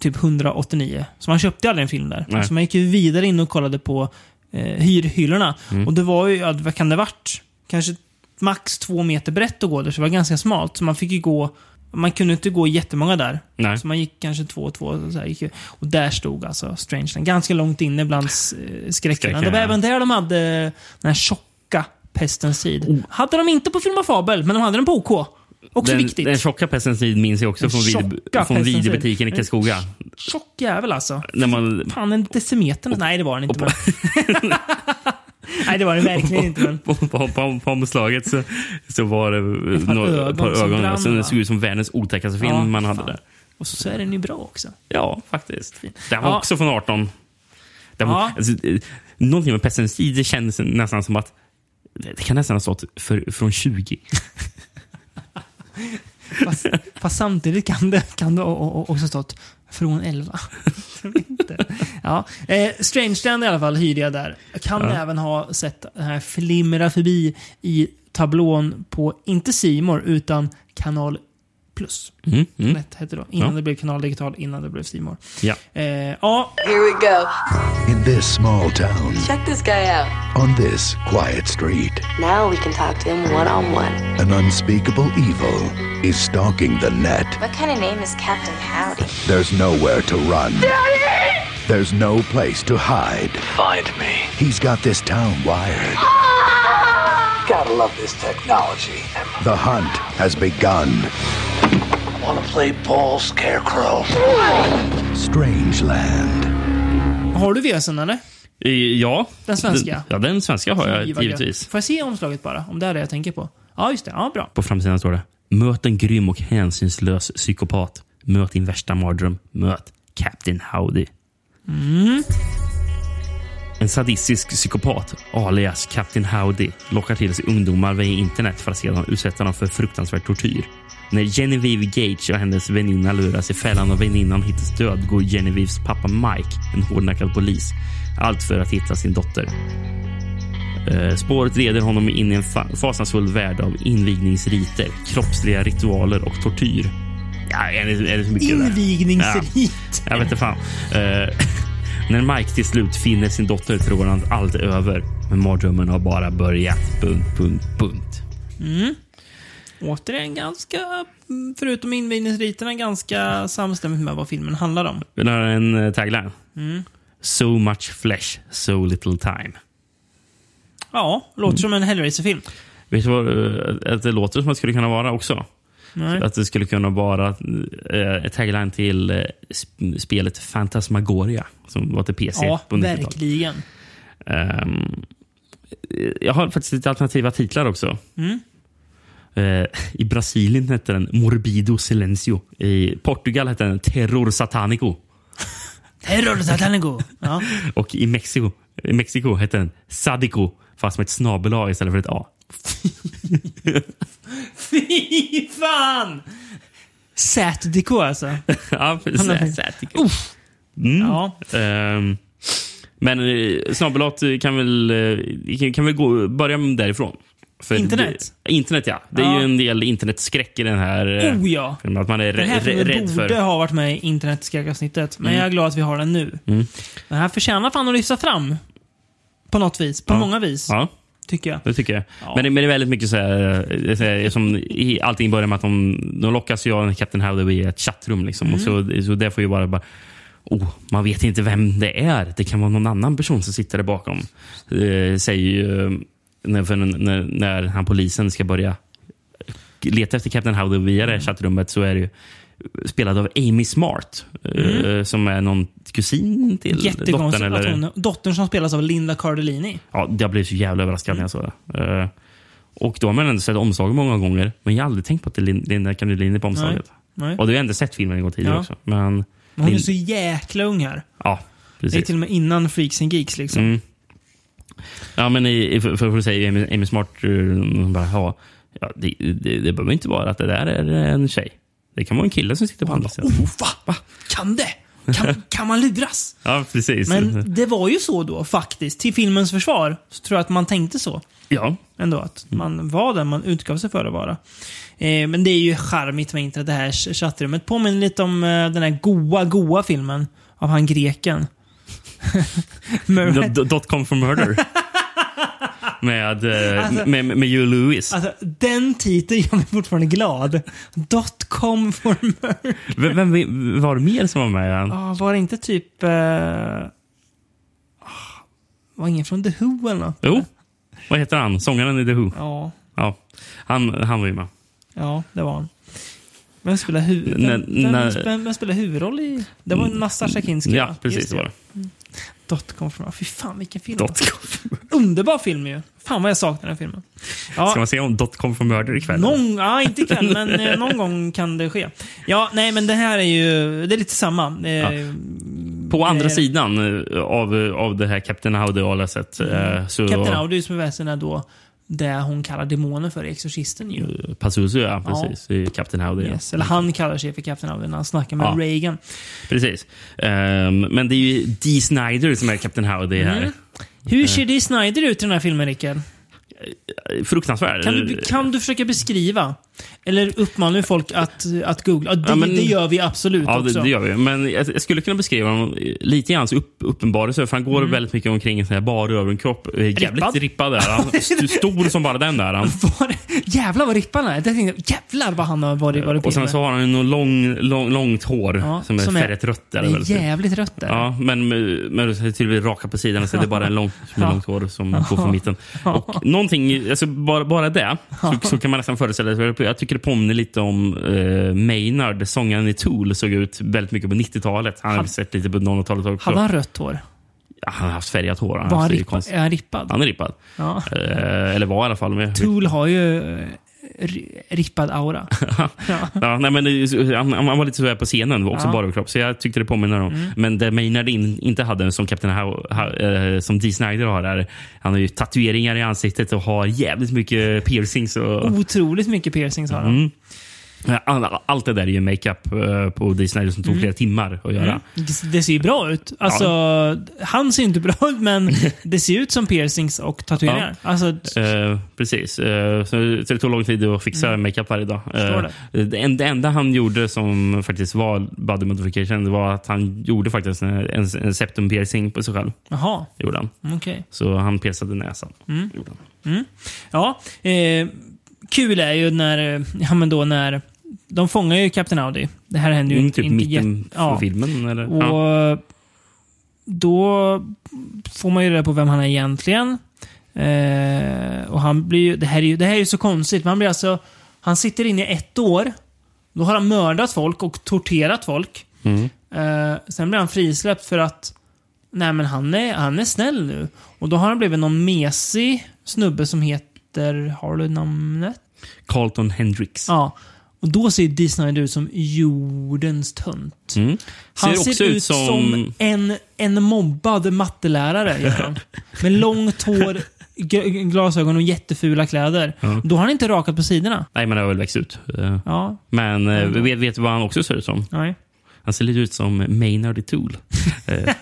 typ 189. Så man köpte aldrig en film där. Nej. Så man gick ju vidare in och kollade på eh, hyrhyllorna. Mm. Och det var ju, ja, vad kan det varit? Kanske max två meter brett att gå där, så det var ganska smalt. Så man fick ju gå man kunde inte gå jättemånga där. Nej. Så man gick kanske två och två. Och, så här, gick och där stod alltså Strangeland. Ganska långt inne bland eh, skräckarna. Skräcken, Det var även där de hade den här tjocka Pestens tid. Oh. Hade de inte på Film och Fabel, men de hade den på OK. Också den, viktigt. Den tjocka pestens tid minns jag också Den från, vid, från videobutiken i. Karlskoga. Tjock jävel alltså. När man, Fan, en decimeter? Nej, det var den inte. Nej, det var den verkligen inte. Men... på, på, på, på omslaget så, så var det Ett par några- ögon par som ögon. brann, det va? såg ut som världens otäckaste film Ja, man hade fan. där. Och så, så är den ju bra också. Ja, faktiskt. Den var Ja. också från 18. Den var, Ja. alltså, eh, någonting med pestens tid, det kändes nästan som att det det kan nästan ha stått för, från 20. Fast, fast samtidigt kan det, kan det också stått från 11. Jag vet inte. ja. eh, Strangeland i alla fall hyrde jag där. Jag kan Ja. även ha sett det här flimra förbi i tablån på, inte Simor utan Kanal Plus. Mm, mm. Rätt hette då. Innan Ja. det blev Kanal Digital, innan det blev Simor. Ja. Eh, ja, Here we go. In this small town, Check this guy out. on this quiet street, Now we can talk to him one on one. an unspeakable evil is stalking the net. What kind of name is Captain Howdy? There's nowhere to run. Daddy! There's no place to hide. Find me. He's got this town wired. Gotta love this technology. The hunt has begun. Wanna play ball, Scarecrow? Strangeland. har du VSen eller? Eh, Ja. Den svenska? Ja, den svenska har jag givetvis. Får jag se omslaget bara? Om det är det jag tänker på. Ja, just det. Ja, bra. På framsidan står det Möt en grym och hänsynslös psykopat. Möt din värsta mardröm. Möt Captain Howdy. Mm. En sadistisk psykopat, alias Captain Howdy, lockar till sig ungdomar via internet för att sedan utsätta dem för fruktansvärd tortyr. När Genevieve Gage och hennes väninna luras i fällan och väninnan hittas död går Genevieves pappa Mike, en hårdnackad polis, allt för att hitta sin dotter. Eh, Spåret leder honom in i en fa- fasansfull värld av invigningsriter, kroppsliga ritualer och tortyr. Ja, är det, är det så mycket där? Invigningsrit. Ja, jag vet inte fan. När Mike till slut finner sin dotter tror han att allt är över. Men mardrömmen har bara börjat. Punkt, punkt, punkt. Mm. Återigen ganska, mm, förutom invigningsriterna, ganska samstämmigt med vad filmen handlar om. Vill du höra en eh, tagline? Mm. So much flesh, so little time. Ja, låter som en Hellraiser-film. Vet du vad eh, det låter som att det skulle kunna vara också? Nej. Att det skulle kunna vara eh, ett tagline till eh, sp- spelet Fantasmagoria som var till PC Ja, på 90-talet. verkligen. Ehm, jag har faktiskt lite alternativa titlar också. Mm. Eh, I Brasilien hette den Morbido Silencio. I Portugal hette den Terror Satanico. Terror Satanico. Ja. Och i Mexiko, i Mexiko hette den Sadico, fast med ett snabel A istället för ett A. Fy fan! Satdico alltså. ja, precis. Sadico. Mm. Ja. Ehm, men eh, snabelat kan väl, eh, kan- väl gå, börja därifrån. För Internet? Det, internet, ja. Det är Ja. ju en del internetskräck i den här eh, Oh ja. Att man är Den här rädd borde för... ha varit med i internetskräckavsnittet, men Mm. jag är glad att vi har den nu. Mm. Den här förtjänar fan att lyfta fram. På något vis. På Ja. många vis. Ja. Tycker jag. Det tycker jag. Ja. Men, det, men det är väldigt mycket så här, eh, så här som i, allting börjar med att de, de lockas ju av Captain Howdy i ett chattrum. Liksom. Mm. Och så, så det får ju bara, bara oh, man vet inte vem det är. Det kan vara någon annan person som sitter där bakom. Eh, säger ju eh, när, när, när han polisen ska börja leta efter Captain Howdy via det här chattrummet så är det ju spelad av Amy Smart. eh, Mm. Som är någon kusin till dottern. Eller, hon, dottern som spelas av Linda Cardellini. Ja, jag blev så jävla överraskad när jag såg det. Eh, och då har man ändå sett omslaget många gånger, men jag har aldrig tänkt på att det är Lin- Linda Cardellini på omslaget. Nej. Nej. Och du har ändå sett filmen en gång tidigare Ja. också. Men, Men hon är Lin- så jäkla ung här. Ja, Det är precis. till och med innan Freaks and Geeks liksom. Mm. Ja, men i, i- för, för att säga Amy, Amy Smart, eh, bara, ja, det, det, det behöver inte vara att det där är en tjej. Det kan vara en kille som sitter på andra sidan. Oh, va? va? Kan det? Kan, kan man luras? Ja, precis. Men det var ju så då faktiskt. Till filmens försvar så tror jag att man tänkte så. Ja. Ändå att man var den man utgav sig för att vara. Eh, men det är ju charmigt med internet, det här ch- chattrummet. Påminner lite om eh, den här goa, goa filmen av han greken. Murray. D- Dot com for murder. med, eh, Alltså- med, med Hugh Lewis. Alltså, den titeln gör mig fortfarande glad. Dot com for murder. Vem, vem var det mer som var med? i den? Ah, var det inte typ... Ah, var ingen från The Who eller något? Jo. Vad heter han? Sångaren i The Who? Ja, Ja. Han, han var ju med. ja det var han. Vem spelar, hu vem, vem, vem, spelar huvudroll i... Det var Nastassja Kinski Ja, precis. Just Det var det. Dotcom from... Fy fan vilken film. Underbar film ju. Fan vad jag saknar den filmen. Ja, Ska man se om Dot com for murder ikväll? någon, ja, inte ikväll, men eh, någon gång kan det ske. Ja, nej men det här är ju... Det är lite samma. Eh, På andra eh, sidan av, av det här Captain Howdy-alaset eh, så... Captain Audi som väsen är då det hon kallar demonen för i Exorcisten ju. Pazuzu, ja. Ja. Precis. I Captain Howdy. ja. Yes. Eller han kallar sig för Captain Audi när han snackar med Ja. Reagan. Precis. Ehm, men det är ju Dee Snider som är Captain Howdy här. Mm. Hur ser Eh, Dee Snider ut i den här filmen, Rickard? Fruktansvärd. Kan du, kan du försöka beskriva? Eller uppmanar du folk att, att googla? Det, Ja, men- det gör vi absolut Ja, också. det, det gör vi. Men jag, jag skulle kunna beskriva honom lite i hans upp, uppenbarelse. För han går Mm. väldigt mycket omkring i en bar överkropp. Eh, Jävligt Rippad? rippad, är han. St- Stor som bara den där. Han. Jävlar vad rippad han är. Tänkte, jävlar vad han har varit, varit Och sen med. så har han något lång, lång, långt hår Ja, som är som är- färgat rött. Är Det är jävligt rött där. Ja, men med, med till och med raka på sidan så är det bara en lång, Ja. långt hår som går från mitten. Och någonting, alltså bara, bara det, så, så kan man nästan föreställa sig. Jag tycker det påminner lite om eh, Maynard, sångaren i Tool, såg ut väldigt mycket på 90-talet. Han har sett lite på 00-talet också. Hade han rött hår? Ja, han har haft färgat hår. Var han det är rippad? Är han rippad? Han är rippad. Ja. Eh, eller var i alla fall. Tool har ju rippad aura. ja, nej, men han, han var lite så här på scenen, var också Ja. bara överkropp. Så jag tyckte det påminner om. Mm. Men det Maynard in, inte hade, som Captain How, How, eh, som Dee Snider har, är, han har ju tatueringar i ansiktet och har jävligt mycket piercings. Och, Otroligt mycket piercings har han. Mm. All- Allt det där är ju makeup eh, på Dee som tog Mm. flera timmar att göra. Mm. Det- Det ser ju bra ut. Alltså, han ser inte bra ut, men det ser ut som piercings och tatueringar. Alltså, Eh, precis. Eh, så, det tog lång tid att fixa Mm. makeup varje dag. Eh, det, en- det enda han gjorde som faktiskt var body modification det var att han gjorde faktiskt en, en, en septum piercing på sig själv. Jaha. Gjorde han. Okej. Så han piercade näsan. Mm. Mm. Ja, eh, kul är ju när, ja men då när, de fångar ju Captain Audi. Det här händer ju Mm, inte, typ inte mitten jätte- på filmen, eller? Och Ja. då får man ju reda på vem han är egentligen. Eh, och han blir ju, det här är ju det här är ju så konstigt. Man blir alltså, han sitter inne i ett år. Då har han mördat folk och torterat folk. Mm. Eh, sen blir han frisläppt för att Nej men han är, han är snäll nu. Och då har han blivit någon mesig snubbe som heter... Har du namnet? Carlton Hendricks. Ja. Och då ser Dee Snider ut som jordens tönt. Mm. Han ser, också ut som, en, en mobbad mattelärare. Med långt hår, glasögon och jättefula kläder. Ja. Då har han inte rakat på sidorna. Nej, men det har väl växt ut. Eh, Ja. Men Ändå. vet, vet du vad han också ser ut som? Nej. Han ser lite ut som Maynard i Tool. Eh,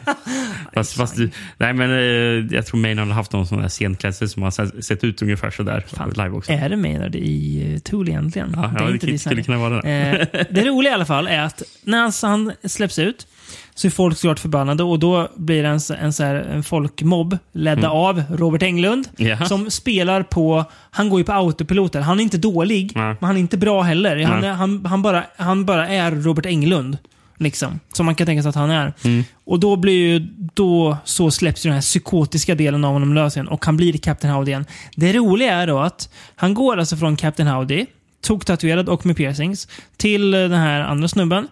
fast, fast, nej, men, eh, jag tror Maynard har haft någon sån där scenklädsel som har sett, ut ungefär sådär live också. Är det Maynard i uh, Tool egentligen? Ja, ja, det inte skulle- Dee skulle Snider. kunna vara det. Eh, det roliga i alla fall är att när han, han släpps ut så är folk såklart förbannade och då blir det en, en, så här, en folkmobb ledda Mm. av Robert Englund. Jaha. Som spelar på, han går ju på autopilot där. Han är inte dålig, Nej. men han är inte bra heller. Han, Nej. är, han, han, bara, han bara är Robert Englund. Liksom, som man kan tänka sig att han är. Mm. Och då blir ju, då så släpps ju den här psykotiska delen av honom lös igen och han blir Captain Howdy igen. Det roliga är då att han går alltså från Captain Howdy, tog tatuerad och med piercings, till den här andra snubben.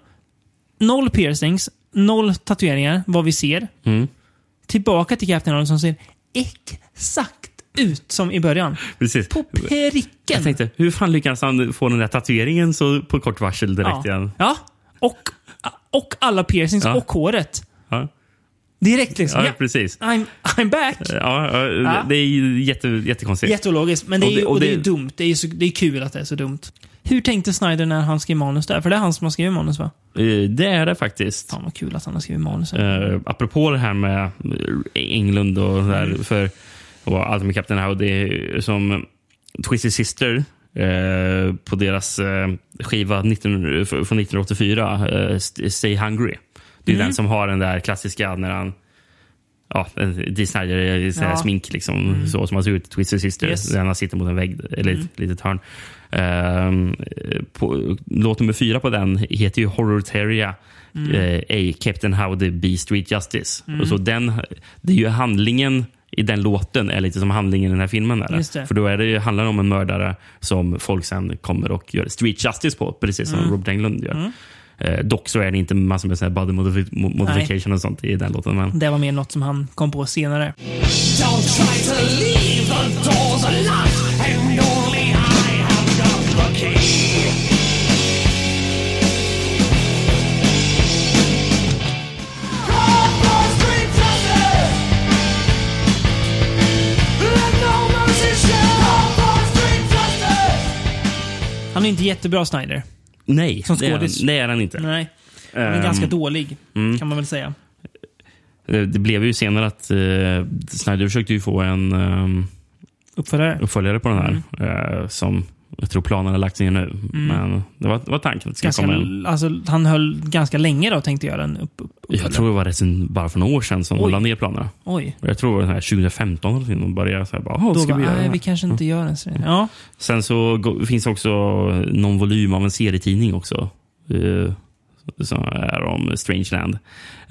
Noll piercings, noll tatueringar, vad vi ser. Mm. Tillbaka till Captain Howdy som ser exakt ut som i början. Precis. På pricken. Jag tänkte, hur fan lyckades han få den där tatueringen så på kort varsel direkt ja. igen? Ja, och, och alla piercings Ja. och håret. Ja, Direkt liksom. ja precis. I'm, I'm back. Ja. Det är jätte, jättekonstigt. Jätteologiskt, men det är, Och det- och och det är det- dumt. Det är, så, det är kul att det är så dumt. Hur tänkte Snyder när han skrev manus där? För det är han som har skrivit manus va? Eh, Det är det faktiskt. Fan vad kul att han har skrivit manus. Uh, apropå det här med eh, Englund och där, Mm. för och allt med Captain Howdy som Twisted Sister eh, på deras eh, skiva 19, f- från 1984, eh, St- Stay Hungry. Det är Mm. den som har den där klassiska när han Ja, Dee Snider här Ja. smink liksom, Mm. så som han ser ut i Twisted Sister. Yes. Där han sitter mot en vägg, eller ett Mm. litet hörn. Ehm, på, låt nummer fyra på den heter ju Horror Terrier. Mm. Eh, A. Captain Howdy B. Street Justice. Mm. Och så den, det är ju handlingen i den låten är lite som handlingen i den här filmen. Är Just det. För då är det, handlar det om en mördare som folk sen kommer och gör street justice på, precis som Mm. Robert Englund gör. Mm. Eh, dock så är det inte massor med body modifi- mo- modification och sånt i den låten. Men Det var mer något som han kom på senare. Don't try to leave, the doors are Han är inte jättebra Snyder. nej, Som det är, han, skådis. det är han inte. Nej. Han är Ehm, ganska dålig, mm. kan man väl säga. Det, det blev ju senare att uh, Snyder försökte ju få en ehm, Uppföljare. uppföljare på den här. eh, som jag tror planen har lagts ner nu. Men det var, det var tanken. att Mm. Ganska, komma alltså, han höll ganska länge då, tänkte göra en upp, upp, jag tror det var sen, bara för några år sedan som Oj. de la ner planerna. Oj. Jag tror det var den här 2015 eller någonting. De började så här, bara, "Åh, Då ska var, vi göra nej, här?" vi kanske inte gör en serie. Ja. Sen så finns också någon volym av en serietidning också. eh, som är om Strangeland.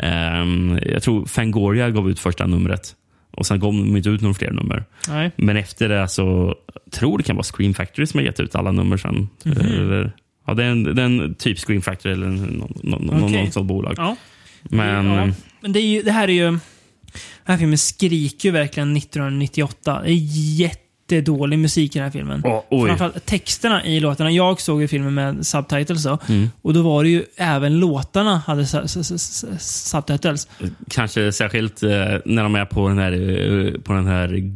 Um, jag tror Fangoria gav ut första numret. Och Sen gav de inte ut några fler nummer. Nej. Men efter det så tror det kan vara Scream Factory som har gett ut alla nummer sen. Mhm. Eller, ja, det är en, det är en typ Scream Factory eller någon, någon, Okej. någon sånt bolag. Ja. Men ja. eh, Men det, ju, det här är ju... Den här filmen skriker ju verkligen 1998. Det är jättedålig musik i den här filmen. Oj. Framförallt texterna i låtarna. Jag såg ju filmen med subtitles då. Mm. Och då var det ju även låtarna hade su- su- su- su- subtitles. Kanske särskilt eh, när de är på den här, eh, på den här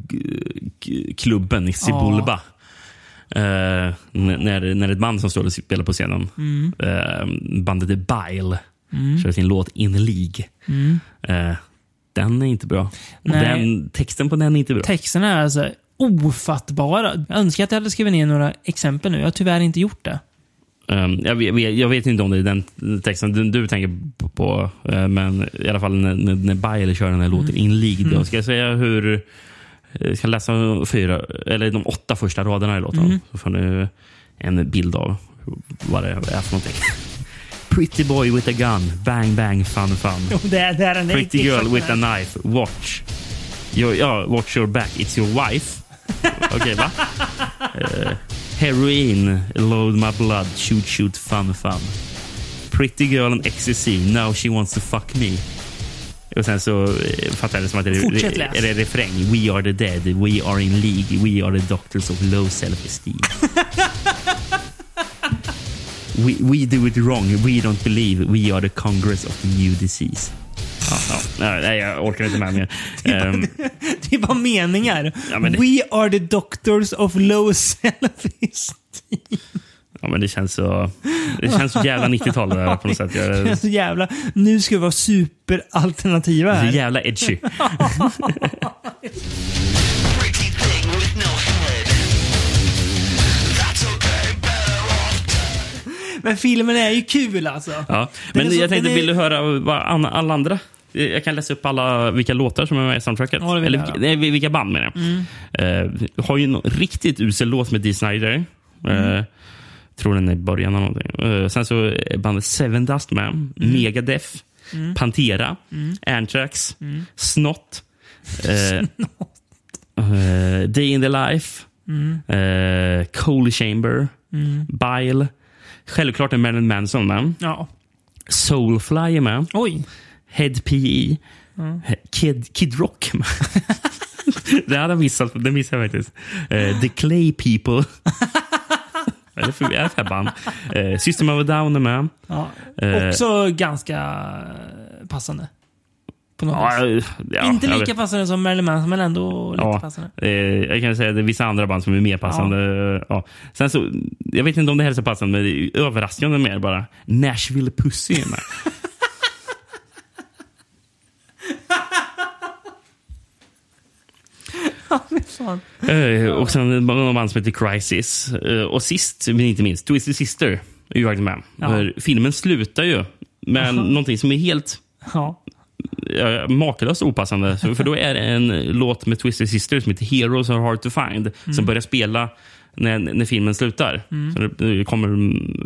klubben i Cibulba. Eh, n- när, när ett band som står och spelar på scenen, Mm. eh, bandet är Bile, Mm. kör sin låt In League. Mm. Eh, den är inte bra. Den, texten på den är inte bra. Texterna är alltså ofattbara. Jag önskar att jag hade skrivit ner några exempel nu. Jag har tyvärr inte gjort det. Um, jag, vet, jag vet inte om det är den texten du, du tänker på, eh, men i alla fall när, när, när Bile kör den här låten In League. Mm. ska jag säga hur... eh, Jag ska läsa fyra, eller de åtta första raderna i låten. Mm. Så får ni en bild av vad det är för någonting. Pretty boy with a gun, bang bang fun fun. Jo, det är, det är Pretty girl with a knife, watch. Jo, ja, watch your back, it's your wife. Okej, va? Eh, heroin, load my blood, shoot shoot fun fun. Pretty girl and ecstasy, now she wants to fuck me. Och sen så eh, fattar jag det som att det är, är det refräng. We are the dead, we are in league, we are the doctors of low self-esteem. we, we do it wrong, we don't believe, we are the congress of the new disease. Ja. Nej, jag orkar inte med mer. Ehm, Det är bara meningar. Ja, det- We are the doctors of low self-esteem. ja, men det känns så, det känns så jävla 90-tal där på något sätt. Jag, Det är så jävla... Nu ska vi vara superalternativa det är här. så jävla edgy. Men filmen är ju kul alltså. Ja. Men så- jag tänkte, är- vill du höra vad alla andra? Jag kan läsa upp alla vilka låtar som är med i soundtracket. Ja, Eller vilka, nej, vilka band menar jag. Mm. Eh, har ju en riktigt usel låt med Dee Snider. Mm. Eh, tror den är i början av någonting. Eh, sen så är bandet Seven Dust med. Megadeth. Mm. Pantera. Mm. Anthrax. Mm. Snott. Day in the Life. Mm. Coal Chamber. Mm. Bile. Självklart är Marilyn Manson med. Ja. Soulfly är med. Oj. Head PE. Mm. Kid, Kid Rock det hade jag missat. Det missade jag faktiskt. Eh, The Clay People. Det för, är för band? Eh, System of a Down är med. Ja. Eh, Också ganska passande. Ja, ja, Inte lika passande som Marilyn Manson, men ändå lite Ja, passande. eh, jag kan säga att det är vissa andra band som är mer passande. Ja. Sen så, jag vet inte om det här är så passande, men det är överraskande mer bara. Nashville Pussy är med. Ja. Eh, och sen någon band som heter Crisis. Eh, och sist, men inte minst, Twisted Sister är ju faktiskt med. Ja. Filmen slutar ju med Jaha. någonting som är helt Ja. ja, makalöst opassande. För då är det en låt med Twisted Sister som heter Heroes Are Hard To Find Mm. som börjar spela när, när filmen slutar. Mm. Så det, det kommer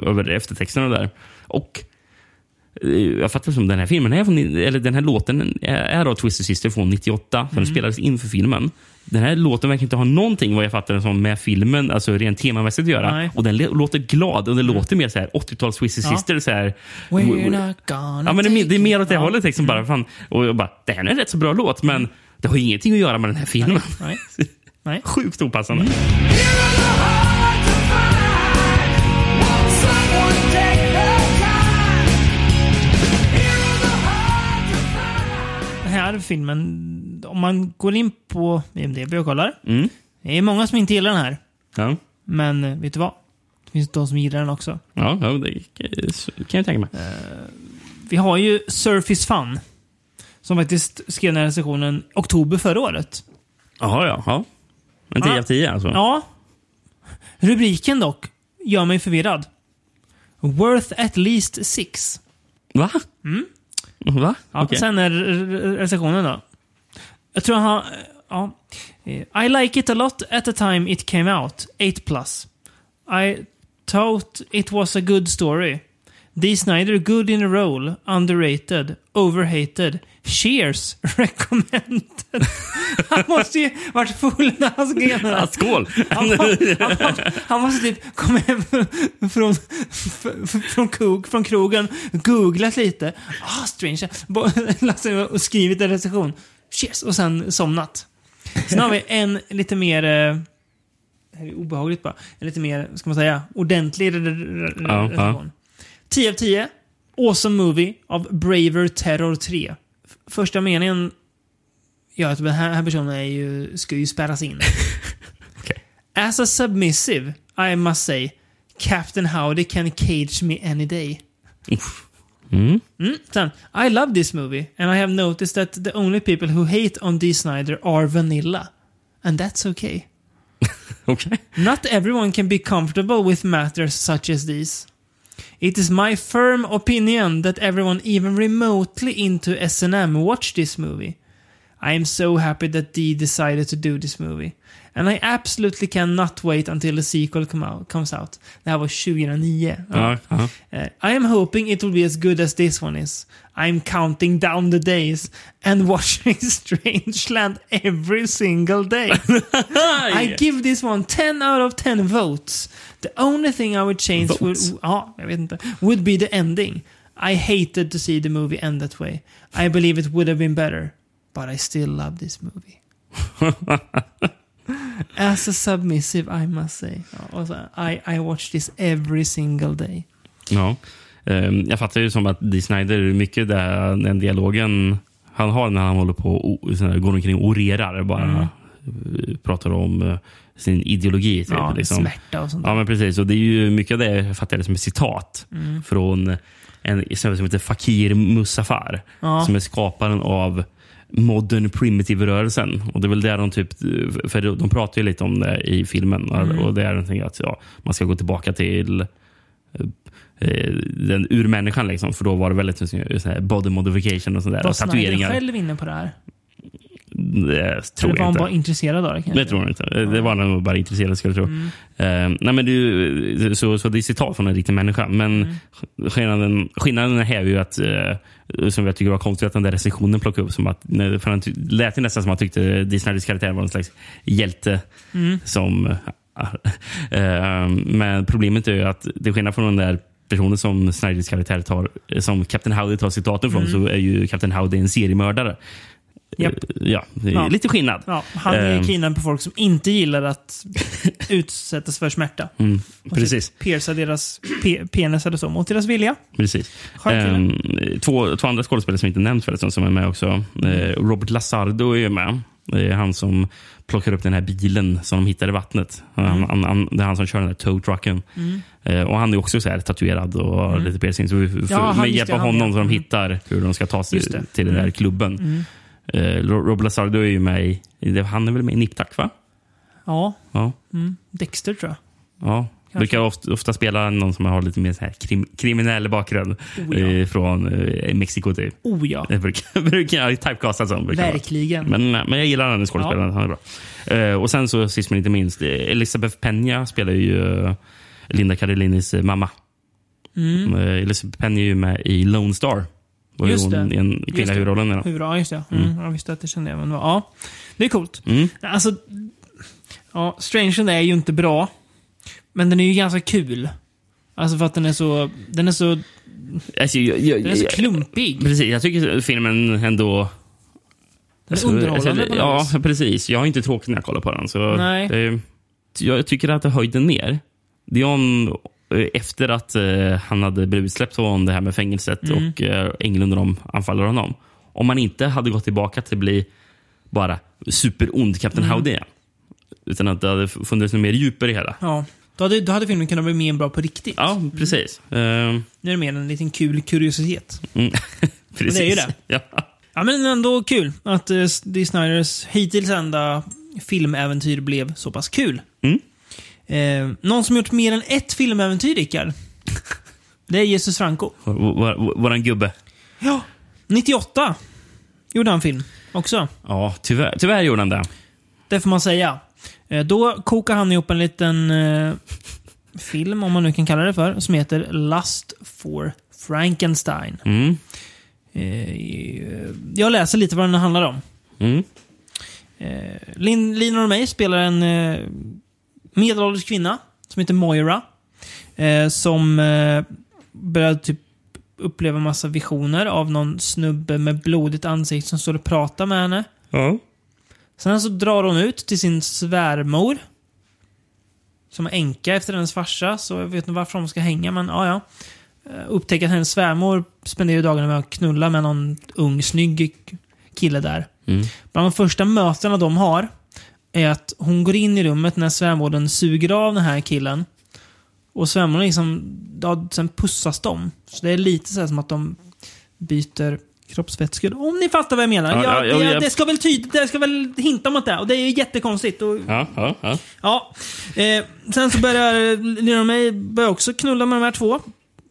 över eftertexterna där. Och jag fattar som den här filmen är från, eller den här låten är, av Twisted Sister från 98. Så Den Mm. spelades in för filmen. Den här låten verkar inte ha någonting vad jag fattar som med filmen, alltså rent temamässigt att göra. Nej. Och den låter glad och det låter mer så här 80-tals Twisted Ja. Sister. Så här, We're not gonna Ja, men det, är, mer- det är mer åt det hållet. Liksom, bara, fan. Och jag bara, det här är en rätt så bra låt, men det har ju ingenting att göra med den här filmen. Nej. Nej. Sjukt opassande. Den här filmen, om man går in på IMDB och kollar. Mm. Det är många som inte gillar den här. Ja. Men eh, vet du vad? Det finns de som gillar den också. Ja, ja, det kan jag tänka mig. Vi har ju Surface Fun. Som faktiskt skrev den här recensionen oktober förra året. Jaha, ja. ja. En 10 Ja. av 10 alltså? Ja. Rubriken dock gör mig förvirrad. Worth at least six. Va? Mm. Va? Ja, Okej. Sen är re- recensionen då. Jag tror han har... Ja. Eh, I like it a lot at the time it came out. 8 plus. I thought it was a good story. Dee Snider good in a role. Underrated. Overhated. Cheers. Recommended. han måste ju varit full när han skrev den här. Ja, skål! Han, han, han, han måste typ komma hem från, från, krog, från krogen, googlat lite. Ah, strange. Och skrivit en recension. Cheers! Och sen somnat. Sen har vi en lite mer... eh, det här är obehagligt bara. En lite mer, ska man säga, ordentlig re- re- re- Ja, recension. 10 av 10. Awesome movie av Braver Terror 3. F- Första meningen gör att den här, personen är ju, ska ju spärras in. As a submissive, I must say, Captain Howdy can cage me any day. Mm. Mm. Sen, I love this movie and I have noticed that the only people who hate on Dee Snyder are vanilla. And that's okay. Okay. Not everyone can be comfortable with matters such as these. It is my firm opinion that everyone even remotely into S&M watched this movie. I am so happy that Dee decided to do this movie. And I absolutely cannot wait until the sequel come out, comes out. Det här var 2009. Ja, ja. Uh, I am hoping it will be as good as this one is. I'm counting down the days and watching Strangeland every single day. I give this one 10 out of 10 votes. The only thing I would change would, ah, Votes? ja, jag vet inte, would be the ending. I hated to see the movie end that way. I believe it would have been better. But I still love this movie. As a submissive, I must say. I, I watch this every single day. Ja. Ehm, Jag fattar ju som att Dee Snyder, mycket där, den dialogen han har när han håller på och går omkring och orerar, bara Mm. eh, pratar om eh, sin ideologi. Typ, Ja, liksom. smärta och sånt. Ja, men precis. Och det är ju mycket av det jag fattar det som ett citat Mm. från en snubbe som heter Fakir Musaffar, Ja. som är skaparen av Modern Primitive-rörelsen. Och det är väl där de typ, för de pratar ju lite om det i filmen. Mm. Och det är någonting att ja, man ska gå tillbaka till eh, den urmänniskan. Liksom, för då var det väldigt så här, body modification och sådär. Var och Tatueringar. själv inne på det här? Det tror Eller var han bara intresserad av det? kanske? Det tror jag inte. Det var nog bara intresserad skulle jag tro. Mm. Eh, nej, men det, så, så det är citat från en riktig människa. Men Mm. skillnaden, skillnaden här är ju att, eh, som jag tycker var konstigt, att den där recensionen plockade upp. Som att, för han lät nästan som att han tyckte Disneys karaktär var en slags hjälte. Mm. som eh, Men problemet är ju att, till skillnad från den där personen som Snyders karaktär tar, som Captain Howdy tar citaten från, Mm. så är ju Captain Howdy en seriemördare. Japp. Eh, Ja, Ja. lite skillnad. Ja, han är Eh, keenad på folk som inte gillar att utsättas för smärta. Mm, precis. Pierca deras pe penisar och så mot deras vilja. Precis. Ehm, två, två andra skådespelare som inte nämnts förresten som är med också. Eh, Robert Lazardo är med. Det är han som plockar upp den här bilen som de hittar i vattnet. Han, Mm. han, han, det är han som kör den här tow trucken. Mm. Eh, och han är också så här tatuerad och Mm. lite piercing. Så vi, för, Ja, med hjälp av honom ja. så de Mm. hittar hur de ska ta sig till den där Mm. klubben. Mm. Eh, Ro- Robert Lazardo är ju med i, han är väl med i Nip Tuck, va? Ja. Ja. Dexter tror jag. Ja, brukar ofta, ofta spela någon som har lite mer så här krim, kriminell bakgrund. Oh, ja. eh, från eh, Mexiko typ. Oh ja. Det brukar, brukar jag typecasta som. Verkligen. Men, men jag gillar den skådespelaren. Han är bra. Eh, och sen så sist men inte minst, eh, Elisabeth Peña spelar ju eh, Linda Cardellinis eh, mamma. Mm. Elisabeth Peña är ju med i Lone Star. Var ju Just det. hon i en det. huvudrollen. i den. Huvud, ja, just det. Mm. Mm. Jag visste att det kände jag. Men, ja, det är coolt. Mm. Alltså, ja, Strangeland är ju inte bra. Men den är ju ganska kul. Alltså för att den är så... Den är så... Alltså, jag, jag, Den är så klumpig. Precis, jag tycker filmen ändå... Den är underhållande på något Ja, vis. precis. Jag har inte tråkigt när jag kollar på den. Så Nej. Det, jag tycker att det höjde ner. Det är om, eh, efter att eh, han hade blivit släppt från det här med fängelset Mm. och eh, Englund och de anfaller honom. Om man inte hade gått tillbaka till att bli bara superond Captain Mm. Howdy igen. Utan att det hade funnits något mer djup i det hela. Ja. Då hade, då hade filmen kunnat bli mer bra på riktigt. Ja, precis. Eh, Nu är det mer en liten kul kuriositet. mm. Precis. det är ju det. Ja. Ja, men ändå kul att uh, Dee Snyders hittills enda filmäventyr blev så pass kul. Mm. Eh, någon som gjort mer än ett filmäventyr, Rickard. Det är Jesus Franco. Vår, vår, våran gubbe. Ja. 98 gjorde han film också. Ja, tyvärr, tyvärr gjorde han det. Det får man säga. Eh, Då kokade han ihop en liten eh, film, om man nu kan kalla det för, som heter Lust for Frankenstein. Mm. Eh, Jag läser lite vad den handlar om. Mm. Eh, Lin, Lina och mig spelar en eh, medelålders kvinna som heter Moira. Eh, som eh, börjar typ uppleva massa visioner av någon snubbe med blodigt ansikte som står och pratar med henne. Ja. Sen så drar hon ut till sin svärmor. som är änka efter hennes farsa, så jag vet inte varför de ska hänga, men ja, ja. Eh, Upptäcker att hennes svärmor spenderar dagarna med att knulla med någon ung, snygg kille där. Mm. Bland de första mötena de har är att hon går in i rummet när svärmodern suger av den här killen. Och svärmodern liksom, ja, sen pussas de. Så det är lite så som att de byter kroppsvätskor. Om ni fattar vad jag menar. Ja, Ja, ja, det, det ska väl tyd, det ska väl hinta om det. Och det är ju jättekonstigt. Och, Ja, ja, ja. Eh, sen så börjar Lena May börjar också knulla med de här två.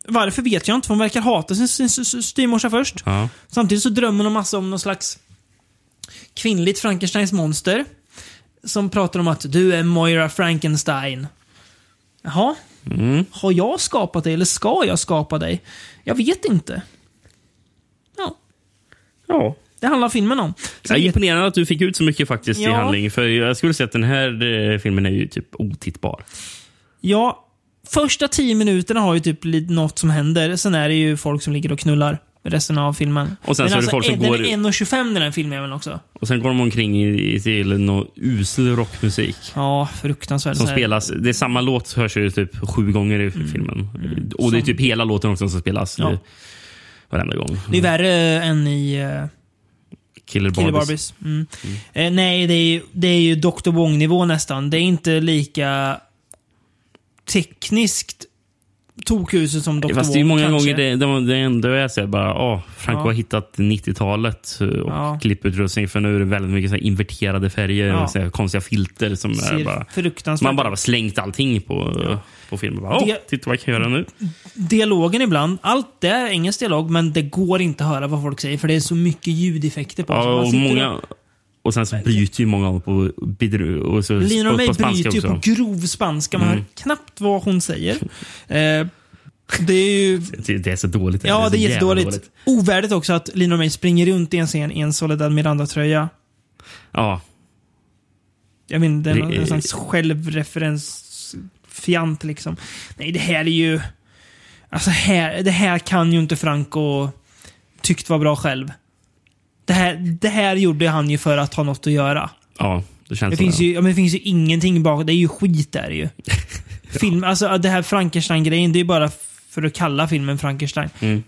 Varför vet jag inte, för hon verkar hata sin, sin, sin styvmorsa först. Samtidigt så drömmer de massa om någon slags kvinnligt Frankensteins monster. Som pratar om att du är Moira Frankenstein. Jaha? Mm. Har jag skapat dig eller ska jag skapa dig? Jag vet inte. Ja. Det handlar filmen om. Ja, imponerande att du fick ut så mycket faktiskt i Ja. handling. För jag skulle säga att den här eh, filmen är ju typ otittbar. Ja, första tio minuterna har ju typ något som händer. Sen är det ju folk som ligger och knullar resten av filmen. Och sen Men så är det alltså, folk som den går- är 1.25 den här filmen också. Och sen går de omkring i, i till någon usel rockmusik. Ja, fruktansvärt. Som Så Mm. spelas, det är samma låt hörs ju typ sju gånger i filmen. Och det är typ hela låten också som spelas Ja. Varenda gång. Det är värre än i uh, Killer Barbies. Killer Barbies. Mm. Eh, nej, det är, det är ju Dr. Wong-nivå nästan. Det är inte lika tekniskt tokhuset som Dr. Fast det är Wong många kanske. gånger det, det, det ändå är så här bara, åh, Franco Ja. har hittat 90-talet och Ja. klipputrustning för nu är det väldigt mycket så inverterade färger Ja. och så konstiga filter som Ser bara... Man bara har slängt allting på, på filmen. Bara, åh, Det- titta vad jag kan göra nu. Dialogen ibland, allt det är engelsk dialog, men det går inte att höra vad folk säger för det är så mycket ljudeffekter på. Ja, och, många, och sen så bryter ju många av på bidru, och så, Lina på, May på bryter ju på grov spanska. Man Mm. hör knappt vad hon säger. Eh, det är ju... Det, det är så dåligt. Ja, det är så jävla jättedåligt. Ovärdigt också att Lina May springer runt i en scen i en Soledad Miranda-tröja. Ja, Jag menar, den Det är är- en slags självreferensfjant liksom. Nej, det här är ju... Alltså, här, det här kan ju inte Franco tyckt var bra själv. Det här, det här gjorde han ju för att ha något att göra. ja, det känns Det som finns, ju, ja, men det finns ju ingenting bakom. Det är ju skit där ju. Film, alltså det här Frankenstein-grejen, det är bara för att kalla filmen Frankenstein. Mm.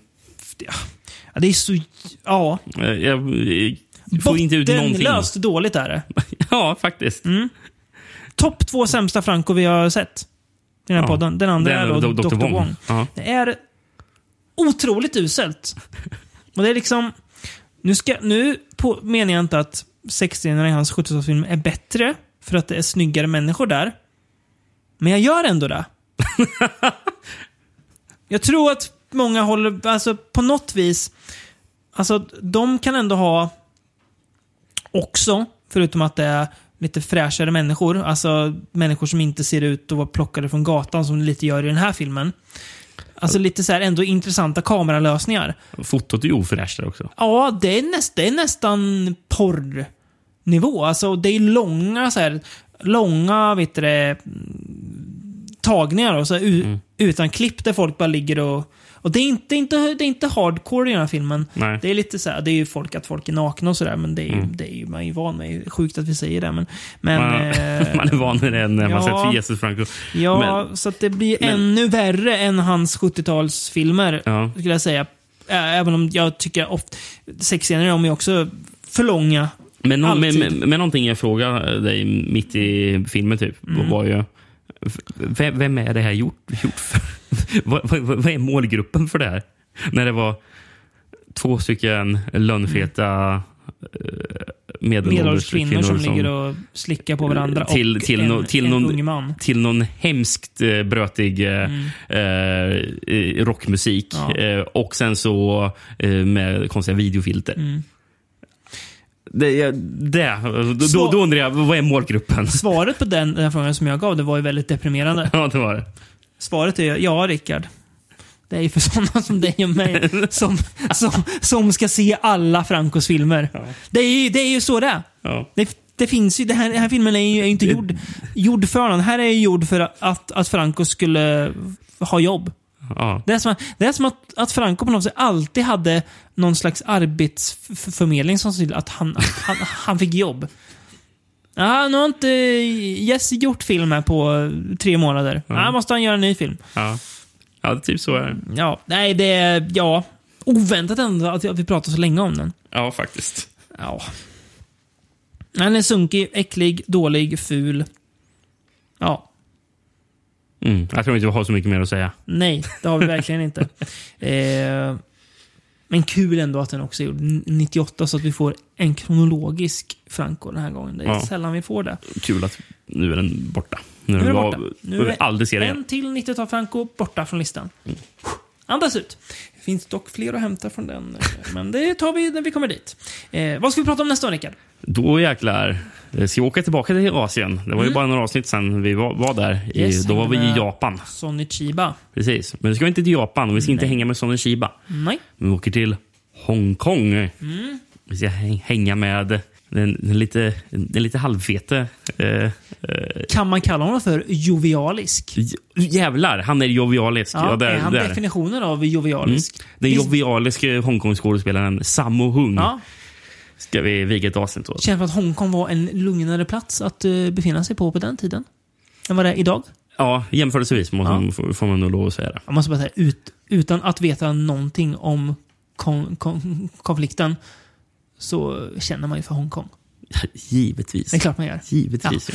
Ja, det är så... Ja. Eh, Jag, jag får inte ut någonting. Bottenlöst dåligt är det. Ja, faktiskt. Mm. Topp två sämsta Franco vi har sett. I den här Ja. podden. Den andra Det är då Dr. Dr. Wong. Wong. Ja. Det är otroligt uselt. Och det är liksom... Nu, ska, nu på, menar jag inte att sexscenerna i hans 70-talsfilm är bättre för att det är snyggare människor där. Men jag gör ändå det. jag tror att många håller, alltså på något vis, alltså de kan ändå ha också, förutom att det är lite fräschare människor, alltså människor som inte ser ut att vara plockade från gatan som det lite gör i den här filmen. Alltså lite så här ändå intressanta kameralösningar. Fotot är ju ofräscht också. Ja, det är, näst, det är nästan porrnivå. Alltså det är långa så här, långa, vet du mm, tagningar och så här, u, utan klipp där folk bara ligger och... Och det är inte, inte, det är inte hardcore i den här filmen. Nej. Det är lite så här, det är ju folk att folk är nakna och sådär, men det är, ju, Mm. det är ju man är ju van med. Sjukt att vi säger det, men... men man, eh, man är van vid det när man ja. sett Jesus Franco. Ja, Men- så att det blir men- ännu värre än hans 70-talsfilmer, Ja. skulle jag säga. Även om jag tycker ofta... Sexscener är också för långa. Men, nå- men, men, men någonting jag frågade dig mitt i filmen typ, Mm. var ju vem, vem är det här gjort, gjort för? vad, vad, vad är målgruppen för det här? När det var två stycken lönnfeta mm. medelålders kvinnor som, ligger och slickar på varandra till, och till, en, no, till, en någon, ung man. till någon hemskt eh, brötig eh, Mm. eh, rockmusik. Ja. Eh, och sen så eh, med konstiga videofilter. Mm. Det, det, då, då, undrar jag, vad är målgruppen? Svaret på den, den frågan som jag gav, det var ju väldigt deprimerande. Ja, det var det. Svaret är ja, Rickard. Det är ju för sådana som dig och mig som, som, som ska se alla Francos filmer. Det, är ju, det är ju så det är. Ja. Det, det finns ju, det här, den här filmen är ju är ju inte gjord, gjord för någon. Den här är ju gjord för att, att Franco skulle ha jobb. Ja. Det är som, att, det är som att, att Franco på något sätt alltid hade någon slags arbetsförmedling som såg till att han, att han, han fick jobb. Ja, nu har inte Jesse gjort film här på tre månader. Ja. måste han göra en ny film. Ja, ja typ så är det. Ja, nej, det är... Ja. Oväntat ändå att vi, att vi pratar så länge om den. Ja, faktiskt. Ja. Den är sunkig, äcklig, dålig, ful. Ja. Mm. Jag tror inte vi har så mycket mer att säga. Nej, det har vi verkligen inte. Eh, men kul ändå att den också är gjord 98 så att vi får en kronologisk Franco den här gången. Det är Ja. sällan vi får det. Kul att nu är den borta. Nu, Nu är den borta. borta. Nu är vi aldrig se det igen. En till 90-tal Franco borta från listan. Andas ut. Det finns dock fler att hämta från den, eh, men det tar vi när vi kommer dit. Eh, vad ska vi prata om nästa år, Rickard? Då jäklar. Eh, Ska vi åka tillbaka till Asien? Det var ju Mm. bara några avsnitt sedan vi var, var där. I, Yes, då var vi i Japan. Sonny Chiba. Precis. Men nu ska vi inte till Japan och vi ska inte hänga med Sonny Shiba. Nej. Vi åker till Hongkong. Mm. Vi ska häng- hänga med den, den, lite, den lite halvfete... Eh, eh, Kan man kalla honom för jovialisk? jävlar, han är jovialisk. Ja, där, är han där. definitionen av jovialisk? Mm. Den jovialiske Hongkong-skådespelaren Sammo Hung Ja. Ska vi viga ett avsnitt åt. Känns som att Hongkong var en lugnare plats att eh, befinna sig på på den tiden. Än vad det är idag. Ja, jämförelsevis måste, får, får man nog lov att säga det. Jag måste bara säga, ut, utan att veta någonting om kon, kon, konflikten så känner man ju för Hongkong. Givetvis. Det är klart man gör. Givetvis,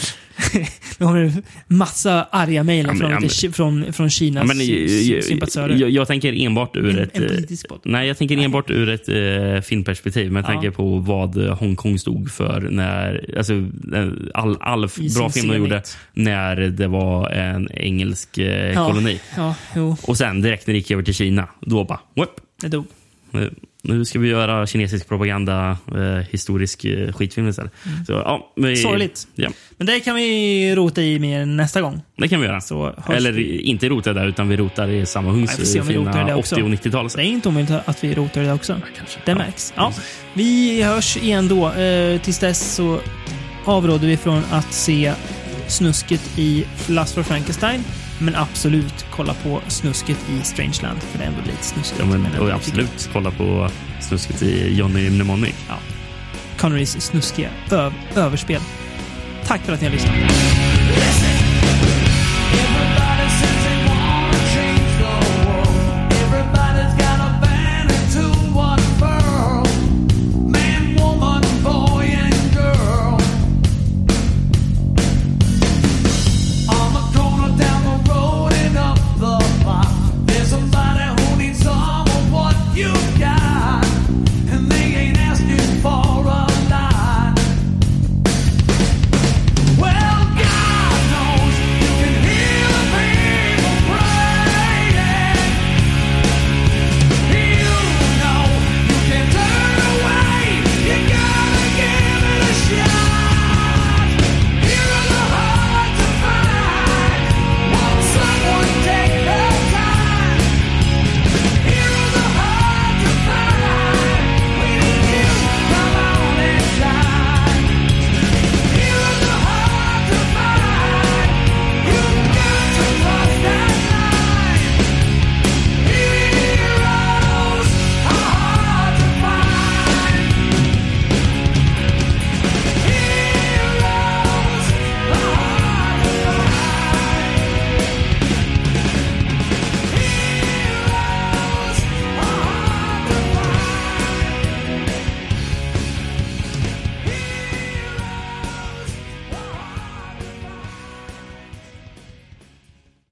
ja. Nu har vi massa arga mejl Ja, från, ja, från, från, Kinas Ja, men, sympatisörer. jag, jag tänker enbart ur En- ett... en eh. Nej, jag tänker enbart ur ett eh, filmperspektiv. Men jag Ja. tänker på vad Hongkong stod för när... Alltså, eh, all, all bra film de gjorde när det var en engelsk eh, koloni. Och sen direkt när det gick över till Kina, då bara... Whoop, Det dog. Nu, nu ska vi göra kinesisk propaganda, eh, historisk eh, skitfilm istället. Så, ja, vi, Mm. Sorgligt. Ja, Men det kan vi rota i mer nästa gång. det kan vi göra. Så Eller vi. inte rota där, utan vi rotar i samma hungs Ja, se om vi rotar det 80 också. och 90-tal. Det är inte omöjligt att vi rotar det också. Det märks. Ja. Vi hörs igen då. Eh, tills dess så avråder vi från att se snusket i Last for Frankenstein. Men absolut kolla på snusket i Strangeland. För det är ändå lite snuskigt. Ja, men, och absolut kolla på snusket i Johnny Mnemonic. Ja. Connerys snuskiga överspel. Tack för att ni har lyssnat.